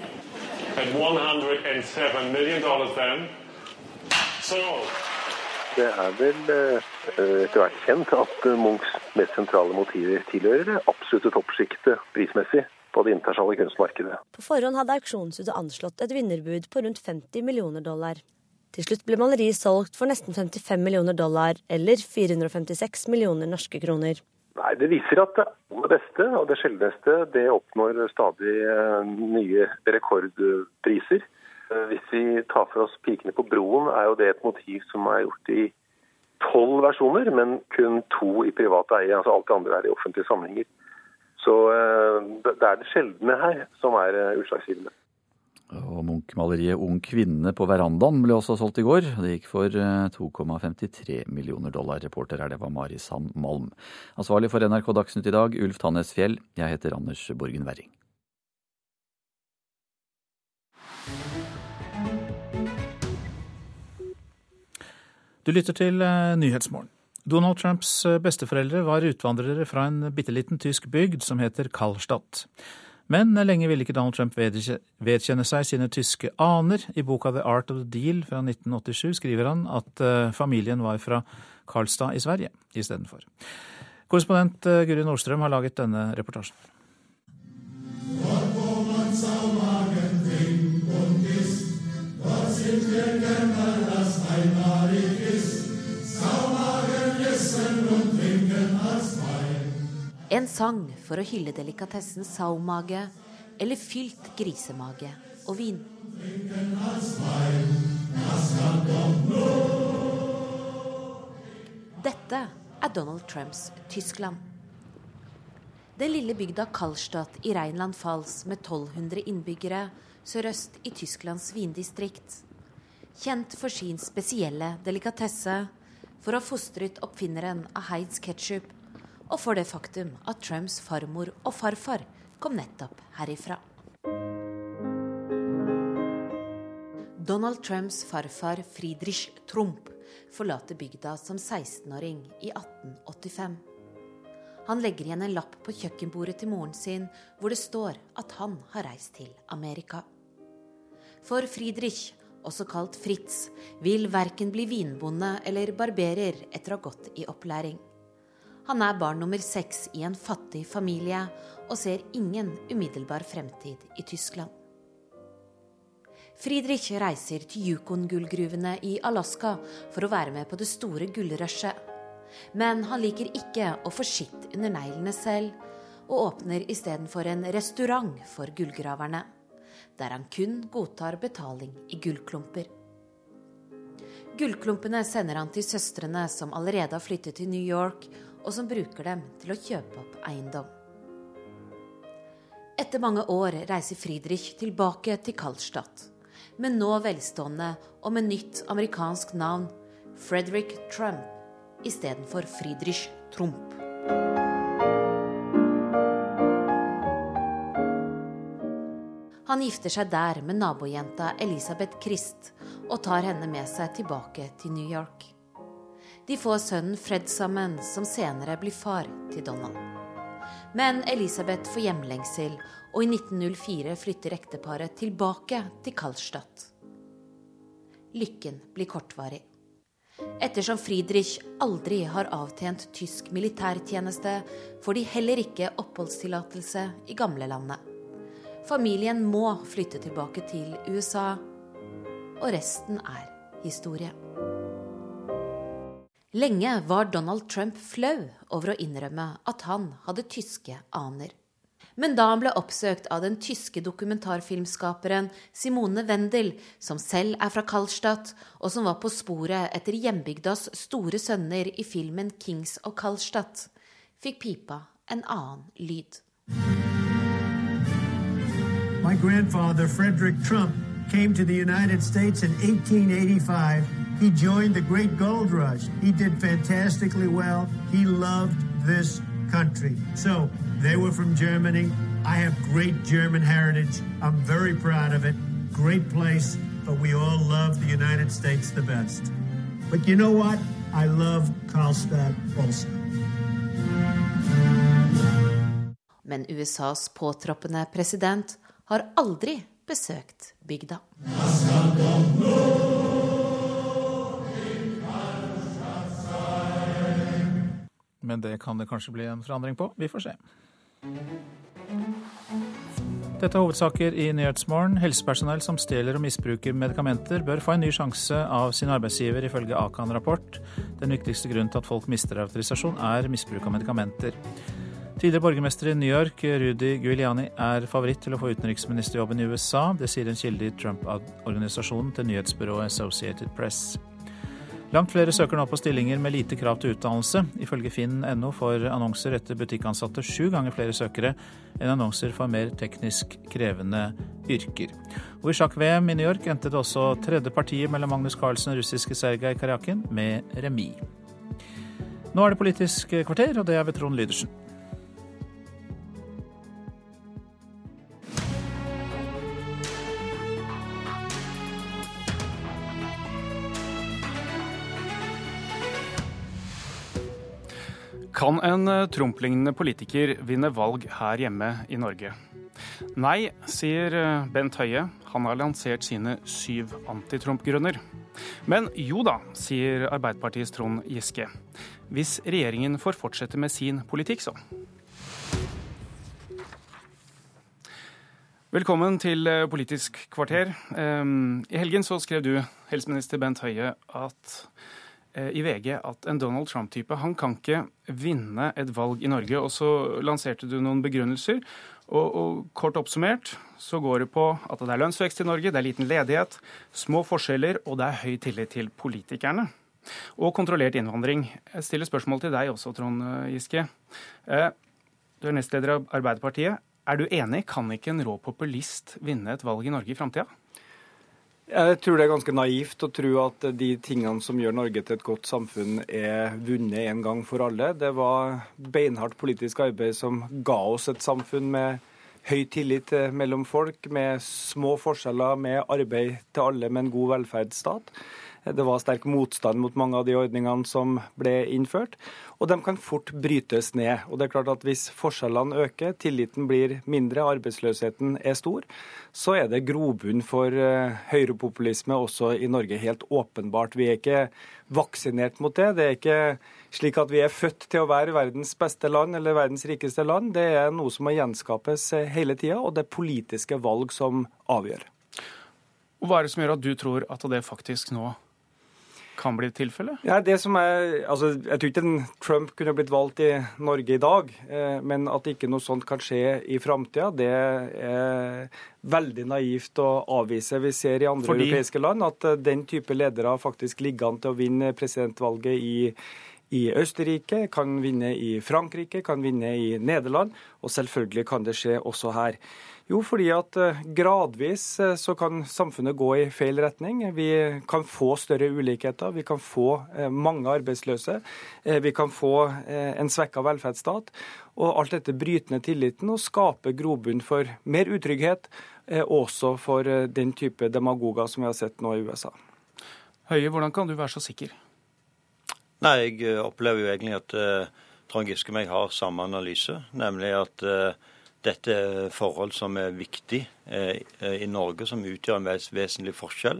det er vel eh, etter hvert kjent at eh, Munchs mest sentrale motiver tilhører det absolutte toppsjiktet prismessig på det internasjonale kunstmarkedet. På forhånd hadde auksjonshuset anslått et vinnerbud på rundt 50 millioner dollar. Til slutt ble maleriet solgt for nesten 55 millioner dollar, eller 456 millioner norske kroner. Nei, Det viser at det aller beste og det sjeldneste det oppnår stadig eh, nye rekordpriser. Eh, hvis vi tar for oss 'Pikene på broen', er jo det et motiv som er gjort i tolv versjoner, men kun to i privat eie. altså Alt det andre er i offentlige sammenhenger. Så eh, det er det sjeldne her som er utslagsgivende. Og Munch-maleriet 'Ung kvinne på verandaen' ble også solgt i går. Det gikk for 2,53 eh, millioner dollar. Reporter her, det var Mari Sand Malm. Ansvarlig for NRK Dagsnytt i dag, Ulf Tannes Fjell. Jeg heter Anders Borgen Werring. Du lytter til eh, Nyhetsmorgen. Donald Trumps eh, besteforeldre var utvandrere fra en bitte liten tysk bygd som heter Karlstadt. Men lenge ville ikke Donald Trump vedkjenne seg sine tyske aner. I boka The Art of the Deal fra 1987 skriver han at eh, familien var fra Karlstad i Sverige istedenfor. Korrespondent eh, Guri Nordstrøm har laget denne reportasjen. En sang for å hylle delikatessen saumage eller fylt grisemage og vin. Dette er Donald Trumps Tyskland. Den lille bygda Kallstadt i Rheinland-Pfalz med 1200 innbyggere sørøst i Tysklands vindistrikt. Kjent for sin spesielle delikatesse, for å ha fostret oppfinneren av Heids ketsjup og for det faktum at Trumps farmor og farfar kom nettopp herifra. Donald Trumps farfar Friedrich Trump forlater bygda som 16-åring i 1885. Han legger igjen en lapp på kjøkkenbordet til moren sin hvor det står at han har reist til Amerika. For Friedrich, også kalt Fritz, vil verken bli vinbonde eller barberer etter å ha gått i opplæring. Han er barn nummer seks i en fattig familie og ser ingen umiddelbar fremtid i Tyskland. Friedrich reiser til Yukon-gullgruvene i Alaska for å være med på det store gullrushet. Men han liker ikke å få skitt under neglene selv, og åpner istedenfor en restaurant for gullgraverne, der han kun godtar betaling i gullklumper. Gullklumpene sender han til søstrene som allerede har flyttet til New York, og som bruker dem til å kjøpe opp eiendom. Etter mange år reiser Friedrich tilbake til Karlstadt, men nå velstående og med nytt amerikansk navn, Frederick Trump istedenfor Friedrich Trump. Han gifter seg der med nabojenta Elisabeth Christ og tar henne med seg tilbake til New York. De får sønnen Fred sammen, som senere blir far til Donald. Men Elisabeth får hjemlengsel, og i 1904 flytter ekteparet tilbake til Karlstadt. Lykken blir kortvarig. Ettersom Friedrich aldri har avtjent tysk militærtjeneste, får de heller ikke oppholdstillatelse i gamlelandet. Familien må flytte tilbake til USA, og resten er historie. Lenge var Donald Trump flau over å innrømme at han hadde tyske aner. Men da han ble oppsøkt av den tyske dokumentarfilmskaperen Simone Wendel, som selv er fra Karlstadt, og som var på sporet etter hjembygdas store sønner i filmen 'Kings of Karlstadt', fikk pipa en annen lyd. My grandfather, Frederick Trump, came to the United States in 1885. He joined the great gold rush. He did fantastically well. He loved this country. So they were from Germany. I have great German heritage. I'm very proud of it. Great place, but we all love the United States the best. But you know what? I love Karlstad also. Men USAs påtroppende president har aldri besøkt bygda. Men det kan det kanskje bli en forandring på. Vi får se. Dette er hovedsaker i Nyhetsmorgen. Helsepersonell som stjeler og misbruker medikamenter, bør få en ny sjanse av sin arbeidsgiver, ifølge Akan-rapport. Den viktigste grunnen til at folk mister autorisasjon, er misbruk av medikamenter. Tidligere borgermester i New York, Rudy Guiliani, er favoritt til å få utenriksministerjobben i USA. Det sier en kilde i Trump-organisasjonen til nyhetsbyrået Associated Press. Langt flere søker nå på stillinger med lite krav til utdannelse. Ifølge finn.no får annonser etter butikkansatte sju ganger flere søkere enn annonser for mer teknisk krevende yrker. Og i sjakk-VM i New York endte det også tredje partiet mellom Magnus Carlsen og russiske Sergej Karjakin med remis. Nå er det Politisk kvarter, og det er ved Trond Lydersen. Kan en eh, Trump-lignende politiker vinne valg her hjemme i Norge? Nei, sier eh, Bent Høie. Han har lansert sine syv anti-Trump-grunner. Men jo da, sier Arbeiderpartiets Trond Giske. Hvis regjeringen får fortsette med sin politikk, så. Velkommen til eh, Politisk kvarter. I helgen så skrev du, helseminister Bent Høie, at i VG at en Donald Trump-type han kan ikke vinne et valg i Norge. Og så lanserte du noen begrunnelser. Og, og, kort oppsummert så går det på at det er lønnsvekst i Norge, det er liten ledighet, små forskjeller, og det er høy tillit til politikerne. Og kontrollert innvandring. Jeg stiller spørsmål til deg også, Trond Giske. Eh, du er nestleder av Arbeiderpartiet. Er du enig? Kan ikke en rå populist vinne et valg i Norge i framtida? Jeg tror det er ganske naivt å tro at de tingene som gjør Norge til et godt samfunn, er vunnet en gang for alle. Det var beinhardt politisk arbeid som ga oss et samfunn med høy tillit mellom folk, med små forskjeller, med arbeid til alle, med en god velferdsstat. Det var sterk motstand mot mange av de ordningene som ble innført. Og de kan fort brytes ned. Og det er klart at Hvis forskjellene øker, tilliten blir mindre, arbeidsløsheten er stor, så er det grobunn for eh, høyrepopulisme også i Norge. Helt åpenbart. Vi er ikke vaksinert mot det. Det er ikke slik at vi er født til å være verdens beste land eller verdens rikeste land. Det er noe som må gjenskapes eh, hele tida, og det er politiske valg som avgjør. Og Hva er det som gjør at du tror at det faktisk nå kan bli tilfellet? Ja, det som er, altså, jeg tror ikke Trump kunne blitt valgt i Norge i dag, eh, men at ikke noe sånt kan skje i framtida, det er veldig naivt å avvise. Vi ser i andre Fordi... europeiske land at eh, den type ledere faktisk ligger an til å vinne presidentvalget i i Østerrike, kan vinne i Frankrike, kan vinne i Nederland, og selvfølgelig kan det skje også her. Jo, fordi at eh, gradvis eh, så kan samfunnet gå i feil retning. Vi kan få større ulikheter, vi kan få eh, mange arbeidsløse, vi kan få en svekka velferdsstat. Og alt dette bryter ned tilliten og skaper grobunn for mer utrygghet, også for den type demagoger som vi har sett nå i USA. Høie, hvordan kan du være så sikker? Nei, Jeg opplever jo egentlig at Trond Giske og meg har samme analyse, nemlig at dette er forhold som er viktig i Norge, som utgjør en vesentlig forskjell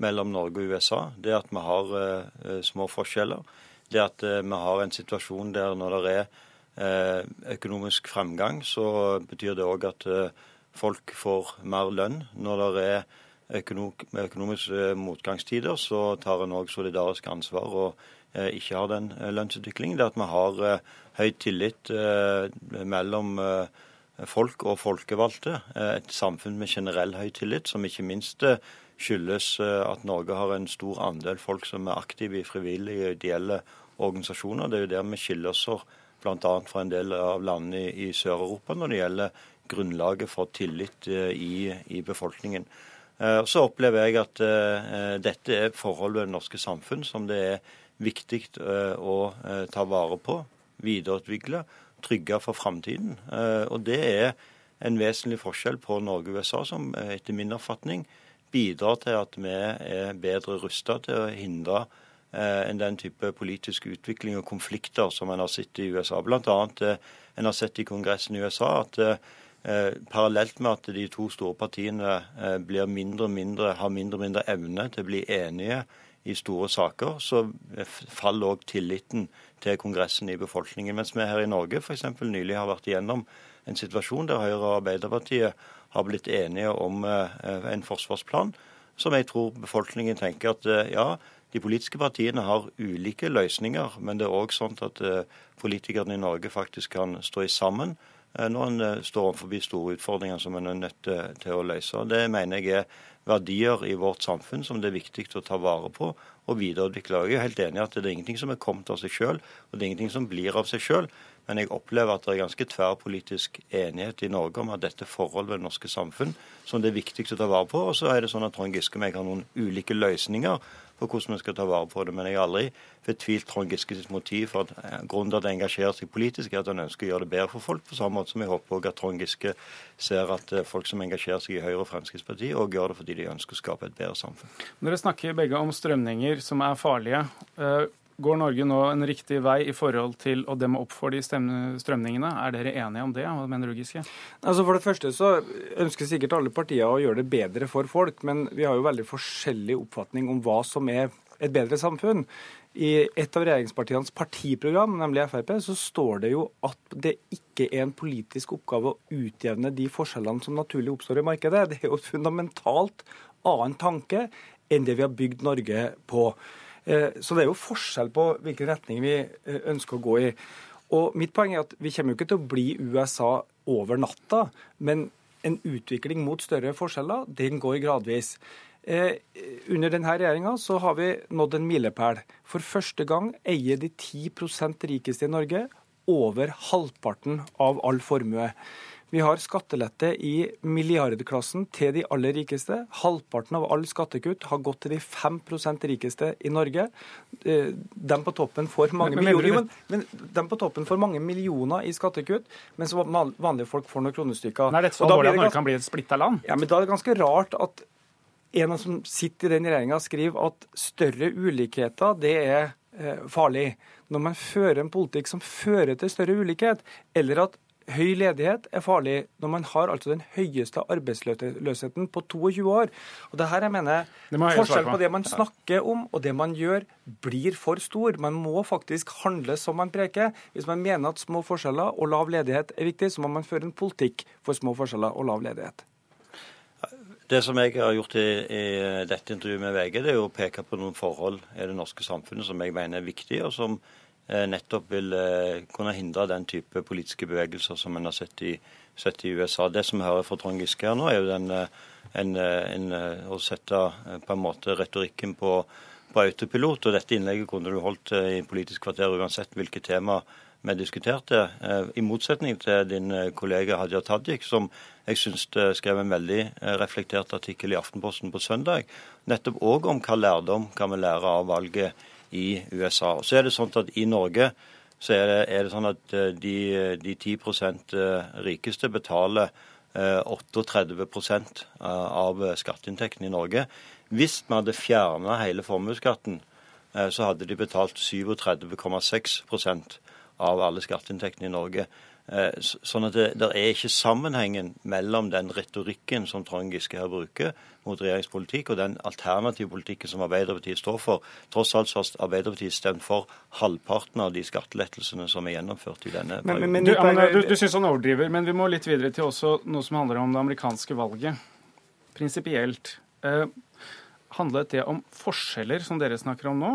mellom Norge og USA. Det at vi har uh, små forskjeller. Det at vi har en situasjon der når det er økonomisk fremgang, så betyr det òg at folk får mer lønn. Når det er økonomiske motgangstider, så tar en òg solidarisk ansvar og ikke har den lønnsutviklingen. Det at vi har høy tillit mellom folk og folkevalgte, et samfunn med generell høy tillit, som ikke minst skyldes eh, at Norge har en stor andel folk som er aktive i frivillige og ideelle organisasjoner. Det er jo der vi skiller oss bl.a. fra en del av landene i, Sør-Europa når det gjelder grunnlaget for tillit eh, i, i befolkningen. Eh, så opplever jeg at dette er forhold ved det norske samfunn som det er viktig å ta vare på, videreutvikle, trygge for framtiden. Og det er en vesentlig forskjell på Norge og USA, som etter min oppfatning bidrar til at vi er bedre rusta til å hindre enn den type politisk utvikling og konflikter som en har sett i USA. Blant annet eh, en har sett i Kongressen i USA at eh, parallelt med at de to store partiene eh, mindre og mindre, har mindre og mindre evne til å bli enige i store saker, så faller òg tilliten til Kongressen i befolkningen. Mens vi her i Norge f.eks. nylig har vært igjennom en situasjon der Høyre og Arbeiderpartiet har blitt enige om eh, en forsvarsplan som jeg tror befolkningen tenker at eh, ja, de politiske partiene har ulike løsninger, men det er òg sånn at eh, politikerne i Norge faktisk kan stå i sammen når en står overfor store utfordringer som en er nødt til å løse. Det mener jeg er verdier i vårt samfunn som det er viktig å ta vare på og videreutvikle. Jeg er helt enig i at det er ingenting som er kommet av seg sjøl, og det er ingenting som blir av seg sjøl. Men jeg opplever at det er ganske tverrpolitisk enighet i Norge om at dette forholdet ved det norske samfunn som det er viktig å ta vare på. Og så er det sånn at Trond Giske og jeg har noen ulike løsninger på hvordan vi skal ta vare på det. Men jeg har aldri fortvilt Trond Giskes motiv for at eh, grunnen til at han engasjerer seg politisk, er at han ønsker å gjøre det bedre for folk. På samme måte som jeg håper også at Trond Giske ser at eh, folk som engasjerer seg i Høyre og Fremskrittspartiet, òg gjør det fordi de ønsker å skape et bedre samfunn. Dere snakker begge om strømninger som er farlige. Går Norge nå en riktig vei i forhold til å demme opp for de strømningene? Er dere enige om det? Hva mener du, Giske? Altså For det første så ønsker sikkert alle partier å gjøre det bedre for folk, men vi har jo veldig forskjellig oppfatning om hva som er et bedre samfunn. I et av regjeringspartienes partiprogram, nemlig Frp, så står det jo at det ikke er en politisk oppgave å utjevne de forskjellene som naturlig oppstår i markedet. Det er jo et fundamentalt annen tanke enn det vi har bygd Norge på. Eh, så det er jo forskjell på hvilken retning vi eh, ønsker å gå i. Og Mitt poeng er at vi kommer jo ikke til å bli USA over natta, men en utvikling mot større forskjeller, den går gradvis. Eh, under denne regjeringa har vi nådd en milepæl. For første gang eier de 10% rikeste i Norge over halvparten av all formue. Vi har skattelette i milliardklassen til de aller rikeste. Halvparten av all skattekutt har gått til de 5% rikeste i Norge. Eh, de på toppen får mange, men, millioner, men, men på toppen får mange millioner i skattekutt, mens vanlige folk får noen kronestykker. Er dette så alvorlig at Norge kan bli et splitta land? Ja, men Da er det ganske rart at en som sitter i den regjeringa, skriver at større ulikheter det er eh, farlig. Når man fører en politikk som fører til større ulikhet, eller at Høy ledighet er farlig når man har altså den høyeste arbeidsløsheten på 22 år. Og det her jeg mener, Forskjell på det man snakker om og det man gjør, blir for stor. Man må faktisk handle som man preker. Hvis man mener at små forskjeller og lav ledighet er viktig, så må man føre en politikk for små forskjeller og lav ledighet. Det som jeg har gjort i, i, dette intervjuet med VG, det er å peke på noen forhold i det norske samfunnet som jeg mener er viktige, og som nettopp vil eh, kunne hindre den type politiske bevegelser som en har sett i, sett i USA. Det som hører fra Trond Giske her nå, er jo den, eh, en, en, å sette på en måte retorikken på, på autopilot. og Dette innlegget kunne du holdt i Politisk kvarter uansett hvilke tema vi diskuterte. I motsetning til din kollega Hadia Tajik, som jeg syns skrev en veldig reflektert artikkel i Aftenposten på søndag, nettopp òg om hva lærdom kan vi lære av valget i USA. Så er det sånn at I Norge så er det, er det sånn at eh, de, de 10 eh, rikeste betaler 38% av skatteinntektene i Norge. Hvis vi hadde fjerna hele formuesskatten, så hadde de betalt 37,6% av alle skatteinntektene i Norge. Eh, sånn at det, det, er ikke sammenhengen mellom den retorikken som Trond Giske her bruker mot regjeringspolitikk, og den alternative politikken som Arbeiderpartiet står for. Tross alt har Arbeiderpartiet stemt for halvparten av de skattelettelsene som er gjennomført i denne perioden. Men, men, du, men, du, du syns han overdriver, men vi må litt videre til også noe som handler om det amerikanske valget. Prinsipielt. Eh, handlet det om forskjeller, som dere snakker om nå?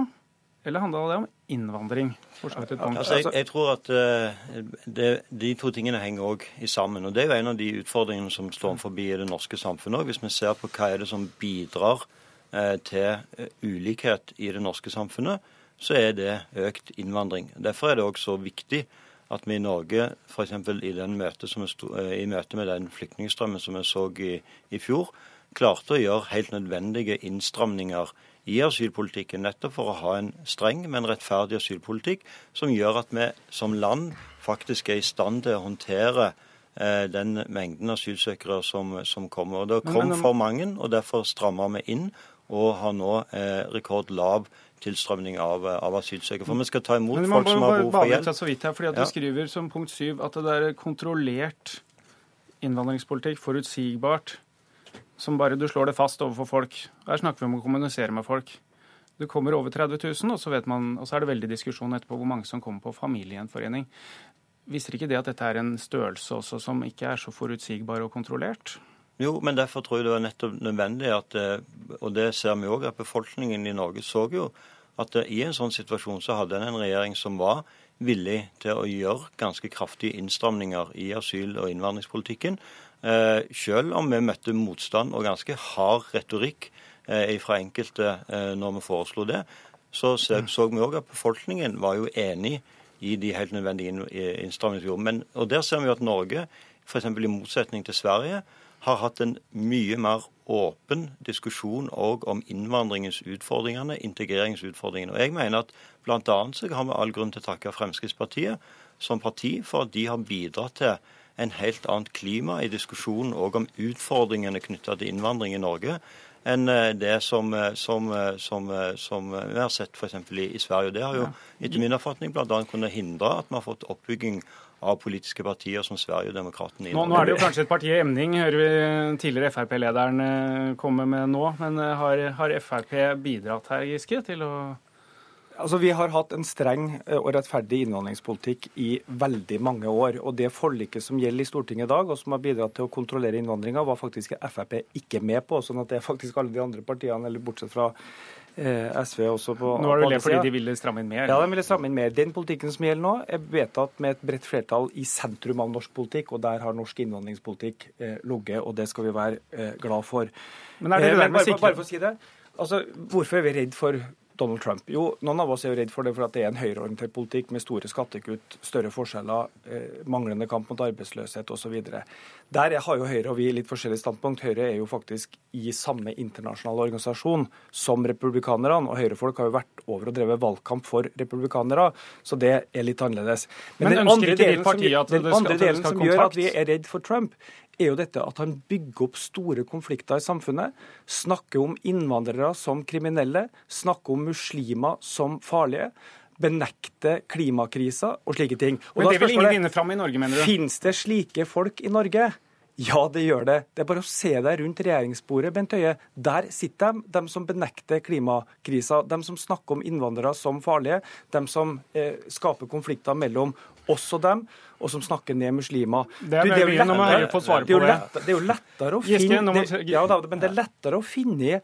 Eller handla det om innvandring? Altså, jeg, jeg, tror at uh, det, de to tingene henger også sammen. og Det er jo en av de utfordringene som står forbi i det norske samfunnet. Hvis vi ser på hva er det som bidrar uh, til uh, ulikhet i det norske samfunnet, så er det økt innvandring. Derfor er det òg så viktig at vi i Norge, f.eks. I, møte i møte med den flyktningstrømmen som vi så i, i fjor, klarte å gjøre helt nødvendige innstramninger i asylpolitikken, nettopp for å ha en streng, men rettferdig asylpolitikk som gjør at vi som land faktisk er i stand til å håndtere eh, den mengden asylsøkere som, som kommer. Og Det kom for mange, og derfor strammer vi inn og har nå eh, rekordlav tilstrømning av, av, asylsøkere. For vi skal ta imot folk som har behov for hjelp. Så vidt her, fordi at Du skriver som punkt syv at det er kontrollert innvandringspolitikk, forutsigbart, som bare du slår det fast overfor folk. Her snakker vi om å kommunisere med folk. Du kommer over 30 000, og så, man, og så er det veldig diskusjon etterpå hvor mange som kommer på familiegjenforening. Viser ikke det at dette er en størrelse også som ikke er så forutsigbar og kontrollert? Jo, men derfor tror jeg det var nettopp nødvendig at eh, Og det ser vi òg, at befolkningen i Norge så jo at i en sånn situasjon så hadde en en regjering som var villig til å gjøre ganske kraftige innstramninger i asyl- og innvandringspolitikken. Eh, selv om vi møtte motstand og ganske hard retorikk eh, fra enkelte eh, når vi foreslo det, så så, vi òg at befolkningen var jo enig i de helt nødvendige innstrammingene vi gjorde. Og der ser vi jo at Norge, f.eks. i motsetning til Sverige, har hatt en mye mer åpen diskusjon òg om innvandringens utfordringene, integreringsutfordringene. Og jeg mener at bl.a. så har vi all grunn til å takke Fremskrittspartiet som parti for at de har bidratt til en helt annet klima i diskusjonen òg om utfordringene knytta til innvandring i Norge enn eh, det som, eh, som, eh, som, som vi har sett f.eks. I, i Sverige. Det har jo etter min oppfatning bl.a. kunnet hindre at vi har fått oppbygging av politiske partier som Sverigedemokraterna. Nå, nå er det jo kanskje et parti i emning, hører vi tidligere Frp-lederen komme med nå. Men har, har Frp bidratt her, Giske, til å Altså, Vi har hatt en streng eh, og rettferdig innvandringspolitikk i veldig mange år. og Det forliket som gjelder i Stortinget i dag, og som har bidratt til å kontrollere innvandringa, var faktisk Frp ikke med på. sånn at det er faktisk alle de andre partiene, eller bortsett fra eh, SV også på Nå er det vel fordi de ville stramme inn mer? Ja, de ville stramme inn mer. Den politikken som gjelder nå, er vedtatt med et bredt flertall i sentrum av norsk politikk, og der har norsk innvandringspolitikk eh, ligget, og det skal vi være eh, glad for. Men er det eh, det bare, bare for å si det, altså, Hvorfor er vi redd for Donald Trump? Jo, noen av oss er jo redd for det for at det er en høyreorientert politikk med store skattekutt, større forskjeller, eh, manglende kamp mot arbeidsløshet osv. Der har jo Høyre og vi litt forskjellig standpunkt. Høyre er jo faktisk i samme internasjonale organisasjon som republikanerne, og Høyre-folk har jo vært over og drevet valgkamp for republikanere, så det er litt annerledes. Men, Men den andre delen, som, den andre delen som gjør at vi er redd for Trump, er jo dette at han bygger opp store konflikter i samfunnet. Snakker om innvandrere som kriminelle, snakker om muslimer som farlige. Benekter klimakrisa og slike ting. Og Men det vil ingen vinne fram i Norge, mener du? Fins det slike folk i Norge? Ja, det gjør det. Det er bare å se deg rundt regjeringsbordet, Bent Høie. Der sitter de, de som benekter klimakrisa, de som snakker om innvandrere som farlige, de som eh, skaper konflikter mellom oss og dem, og som snakker ned muslimer. Det er, du, det er, jo, lettere, det er, lett, det er jo lettere å finne det, ja, men det er lettere å finne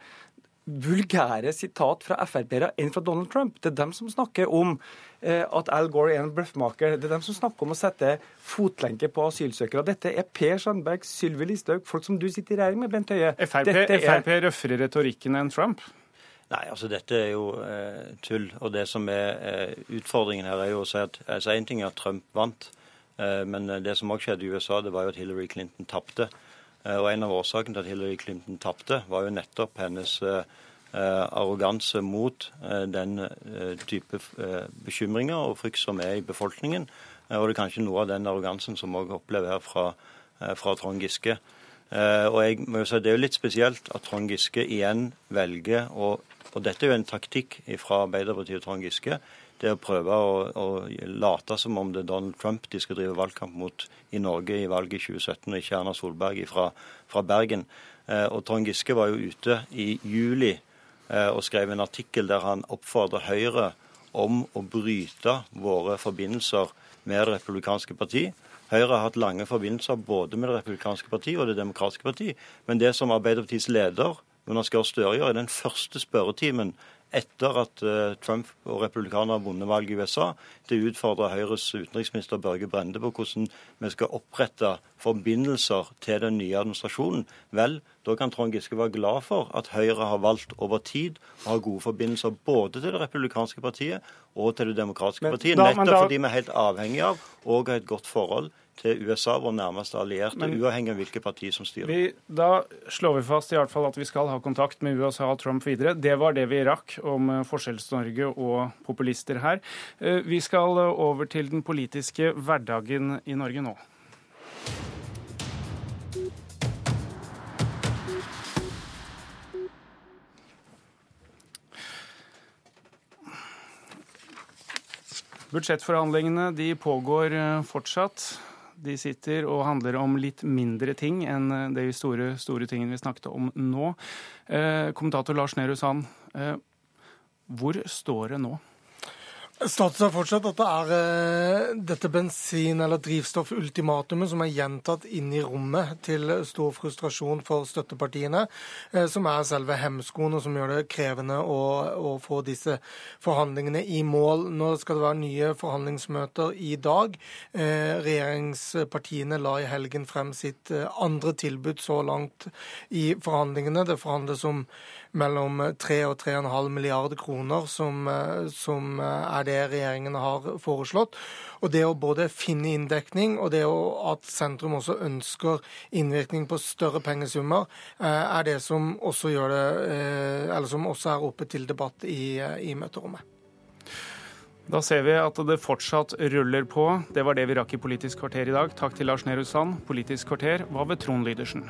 vulgære sitat fra Frp-ere enn fra Donald Trump. Det er dem som snakker om eh, at Al Gore er en bløffmaker. Det er dem som snakker om å sette fotlenke på asylsøkere. Dette er Per Sandberg, Sylvi Listhaug, folk som du sitter i regjering med, Bent Høie. Frp. Frp røffere retorikken enn Trump? Nei, altså dette er jo eh, tull. Og det som er eh, utfordringen her, er jo å si at altså En ting er at Trump vant, eh, men det som òg skjedde i USA, det var jo at Hillary Clinton tapte. Eh, og en av årsakene til at Hillary Clinton tapte, var jo nettopp hennes eh, eh, arroganse mot den type bekymringer og frykt som er i befolkningen. Og det er kanskje noe av den arrogansen som vi opplever her fra fra Trond Giske. Og jeg må jo si Det er jo litt spesielt at Trond Giske igjen velger å Og dette er jo en taktikk fra Arbeiderpartiet og Trond Giske. Det å prøve å, å, late som om det er Donald Trump de skal drive valgkamp mot i Norge i valget i 2017, og ikke Erna Solberg fra, fra Bergen. Og Trond Giske var jo ute i juli og skrev en artikkel der han oppfordrer Høyre om å bryte våre forbindelser med Det republikanske parti. Høyre har hatt lange forbindelser både med Det republikanske parti og Det demokratiske parti. Men det som Arbeiderpartiets leder Jonas Gahr Støre gjør i den første spørretimen etter at uh, Trump og republikanerne har vunnet valget i USA, til å utfordre Høyres utenriksminister Børge Brende på hvordan vi skal opprette forbindelser til den nye administrasjonen. Vel, da kan Trond Giske være glad for at Høyre har valgt over tid å ha gode forbindelser både til det republikanske partiet og til det demokratiske partiet, nettopp fordi vi er helt avhengig av å ha et godt forhold til USA, vår nærmeste allierte, Men, uavhengig av hvilke parti som styrer. Vi, da slår vi fast i hvert fall at vi skal ha kontakt med USA og Trump videre. Det var det vi rakk om eh, Forskjells-Norge og populister her. Eh, vi skal eh, over til den politiske hverdagen i Norge nå. Budsjettforhandlingene de pågår fortsatt. De sitter og handler om litt mindre ting enn eh, de store, store tingene vi snakket om nå. Eh, kommentator Lars Nehru Sand, eh, hvor står det nå? Status er fortsatt at det er uh, dette bensin- eller drivstoffultimatumet som er gjentatt inn i rommet til stor frustrasjon for støttepartiene, uh, som er selve hemskoen og som gjør det krevende å, å, få disse forhandlingene i mål. Nå skal det være nye forhandlingsmøter i dag. Uh, regjeringspartiene la i helgen frem sitt andre tilbud så langt i forhandlingene. Det forhandles om mellom 3 og 3,5 milliarder kroner, som, som er det regjeringen har foreslått. Og det å både finne inndekning, og det at sentrum også ønsker innvirkning på større pengesummer, eh, er det som også, det, eh, som også er oppe til debatt i, eh, i møterommet. Da ser vi at det fortsatt ruller på. Det var det vi rakk i Politisk kvarter i dag. Takk til Lars Nehru Sand. Politisk kvarter var ved Trond Lydersen.